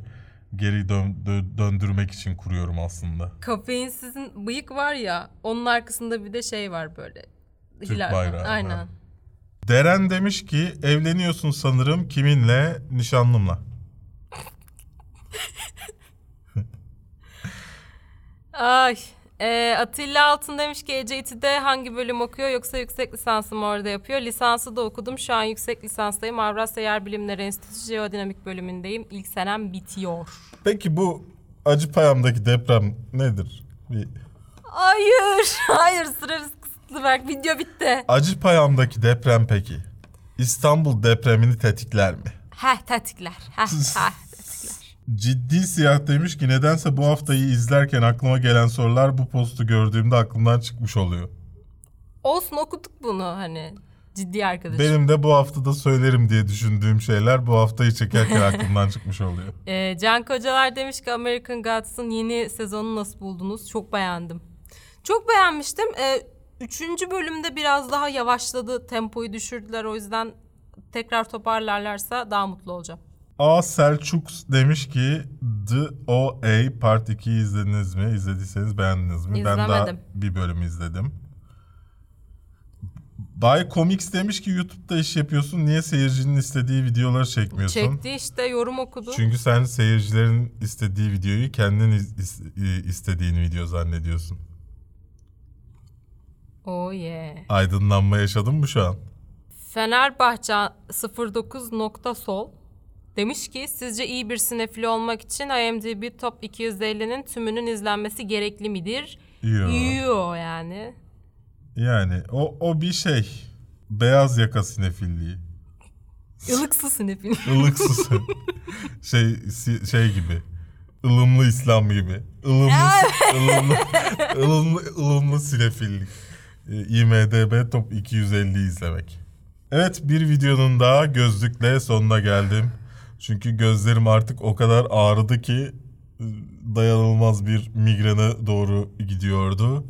geri dön- dö- döndürmek için kuruyorum aslında. Kafeinsizin bıyık var ya onun arkasında bir de şey var böyle. Türk bayrağı, Aynen. ha. Deren demiş ki evleniyorsun sanırım kiminle? Nişanlımla. Ay Ee, Atilla Altın demiş ki ECT'de hangi bölüm okuyor yoksa yüksek lisansı mı orada yapıyor? Lisansı da okudum. Şu an yüksek lisanstayım. Avrasya Yer Bilimleri Enstitüsü Jeodinamik bölümündeyim. İlk senem bitiyor. Peki bu Acıpayam'daki deprem nedir? Bir Hayır. Hayır süremiz kısıtlı Berk. Video bitti. Acıpayam'daki deprem peki İstanbul depremini tetikler mi? Heh tetikler. Heh, heh tetikler. Ciddi siyah demiş ki nedense bu haftayı izlerken aklıma gelen sorular bu postu gördüğümde aklımdan çıkmış oluyor. Olsun okuduk bunu hani. Ciddi arkadaşım. Benim de bu haftada söylerim diye düşündüğüm şeyler bu haftayı çekerken aklımdan çıkmış oluyor. Ee, Can Kocalar demiş ki American Gods'ın yeni sezonunu nasıl buldunuz? Çok beğendim. Çok beğenmiştim. Ee, üçüncü bölümde biraz daha yavaşladı. Tempoyu düşürdüler. O yüzden tekrar toparlarlarsa daha mutlu olacağım. A Selçuk demiş ki The OA Part 2'yi izlediniz mi? İzlediyseniz beğendiniz mi? Ben daha İzlemedim. bir bölüm izledim. Bay Comics demiş ki YouTube'da iş yapıyorsun. Niye seyircinin istediği videoları çekmiyorsun? Çekti işte yorum okudu. Çünkü sen seyircilerin istediği videoyu kendin is- istediğin video zannediyorsun. Oh yeah. Aydınlanma yaşadın mı şu an? Fenerbahçe 09 nokta sol demiş ki sizce iyi bir sinefili olmak için IMDb Top 250'nin tümünün izlenmesi gerekli midir? Yo. Yo yani. Yani o, o bir şey. Beyaz yaka sinefilliği. Ilıksı sinefil. Ilıksız. şey si- şey gibi. ılımlı İslam gibi. ılımlı ılımlı ılımlı, ılımlı sinefillik. Ee, IMDB Top 250 izlemek. Evet bir videonun daha gözlükle sonuna geldim. Çünkü gözlerim artık o kadar ağrıdı ki e, dayanılmaz bir migrene doğru gidiyordu.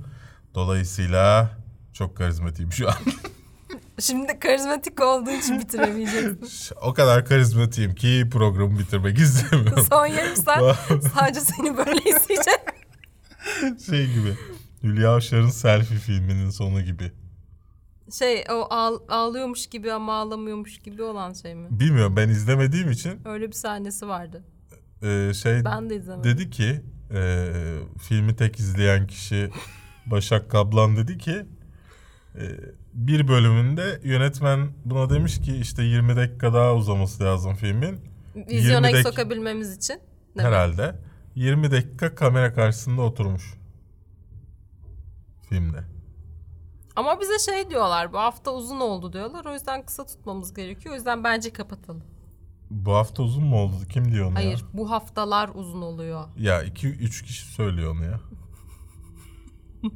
Dolayısıyla çok karizmatiyim şu an. Şimdi karizmatik olduğu için bitiremeyeceksin. o kadar karizmatiyim ki programı bitirmek istemiyorum. Son yarım saat sadece seni böyle izleyeceğim. şey gibi. Hülya Avşar'ın selfie filminin sonu gibi. Şey o ağl- ağlıyormuş gibi ama ağlamıyormuş gibi olan şey mi? Bilmiyorum ben izlemediğim için Öyle bir sahnesi vardı. e, şey Ben de izlemedim. dedi ki e, filmi tek izleyen kişi Başak Kablan dedi ki e, bir bölümünde yönetmen buna demiş ki işte 20 dakika daha uzaması lazım filmin. Vizyona 20 dak- sokabilmemiz için. Mi? Herhalde. 20 dakika kamera karşısında oturmuş. Filmde. Ama bize şey diyorlar bu hafta uzun oldu diyorlar. O yüzden kısa tutmamız gerekiyor. O yüzden bence kapatalım. Bu hafta uzun mu oldu? Kim diyor onu Hayır ya? bu haftalar uzun oluyor. Ya 2-3 kişi söylüyor onu ya.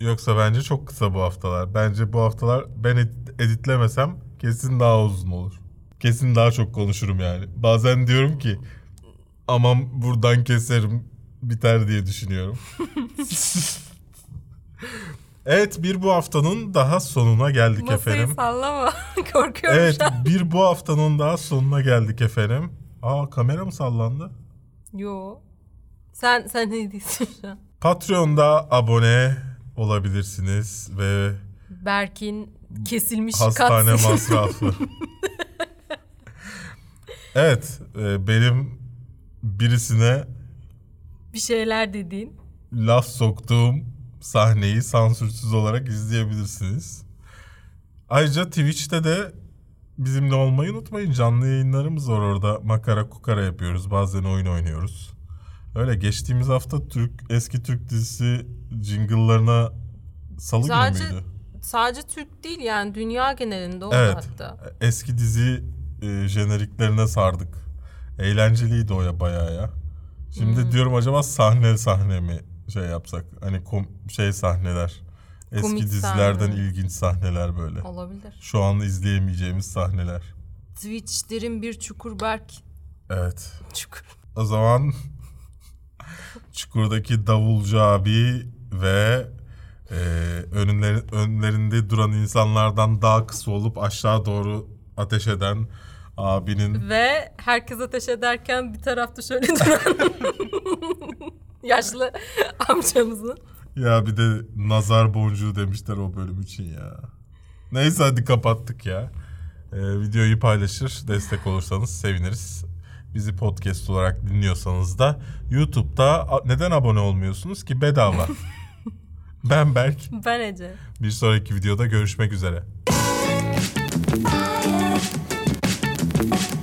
Yoksa bence çok kısa bu haftalar. Bence bu haftalar ben ed- editlemesem kesin daha uzun olur. Kesin daha çok konuşurum yani. Bazen diyorum ki aman buradan keserim biter diye düşünüyorum. evet bir bu haftanın daha sonuna geldik Masayı efendim. sallama. Korkuyorum Evet şu an. bir bu haftanın daha sonuna geldik efendim. Aa kamera mı sallandı? Yo. Sen sen ne diyorsun şu an? Patreon'da abone olabilirsiniz ve Berk'in kesilmiş hastane kat- masrafı. evet, e, benim birisine bir şeyler dediğin. laf soktuğum sahneyi sansürsüz olarak izleyebilirsiniz. Ayrıca Twitch'te de bizimle olmayı unutmayın. Canlı yayınlarımız var orada. Makara kukara yapıyoruz. Bazen oyun oynuyoruz. Öyle geçtiğimiz hafta Türk eski Türk dizisi jingle'larına salı Sadece- günü müydü? Sadece Türk değil yani dünya genelinde oldu Evet. hatta. Eski dizi e, jeneriklerine sardık. Eğlenceliydi o ya bayağı ya. Şimdi Hmm. diyorum acaba sahne sahne mi şey yapsak? Hani kom, şey sahneler. Eski Komik dizilerden sahne. ilginç sahneler böyle. Olabilir. Şu an izleyemeyeceğimiz sahneler. Twitch derin bir çukur Berk. Evet. Çukur. O zaman Çukur'daki davulcu abi ve e, önleri, önlerinde duran insanlardan daha kısa olup aşağı doğru ateş eden abinin Ve herkes ateş ederken bir tarafta şöyle duran yaşlı amcamızın. ya bir de nazar boncuğu demişler o bölüm için ya. Neyse hadi kapattık ya. E, videoyu paylaşır, destek olursanız seviniriz. Bizi podcast olarak dinliyorsanız da YouTube'da neden abone olmuyorsunuz ki bedava? ben Berk. Ben Ece. Bir sonraki videoda görüşmek üzere. Fire.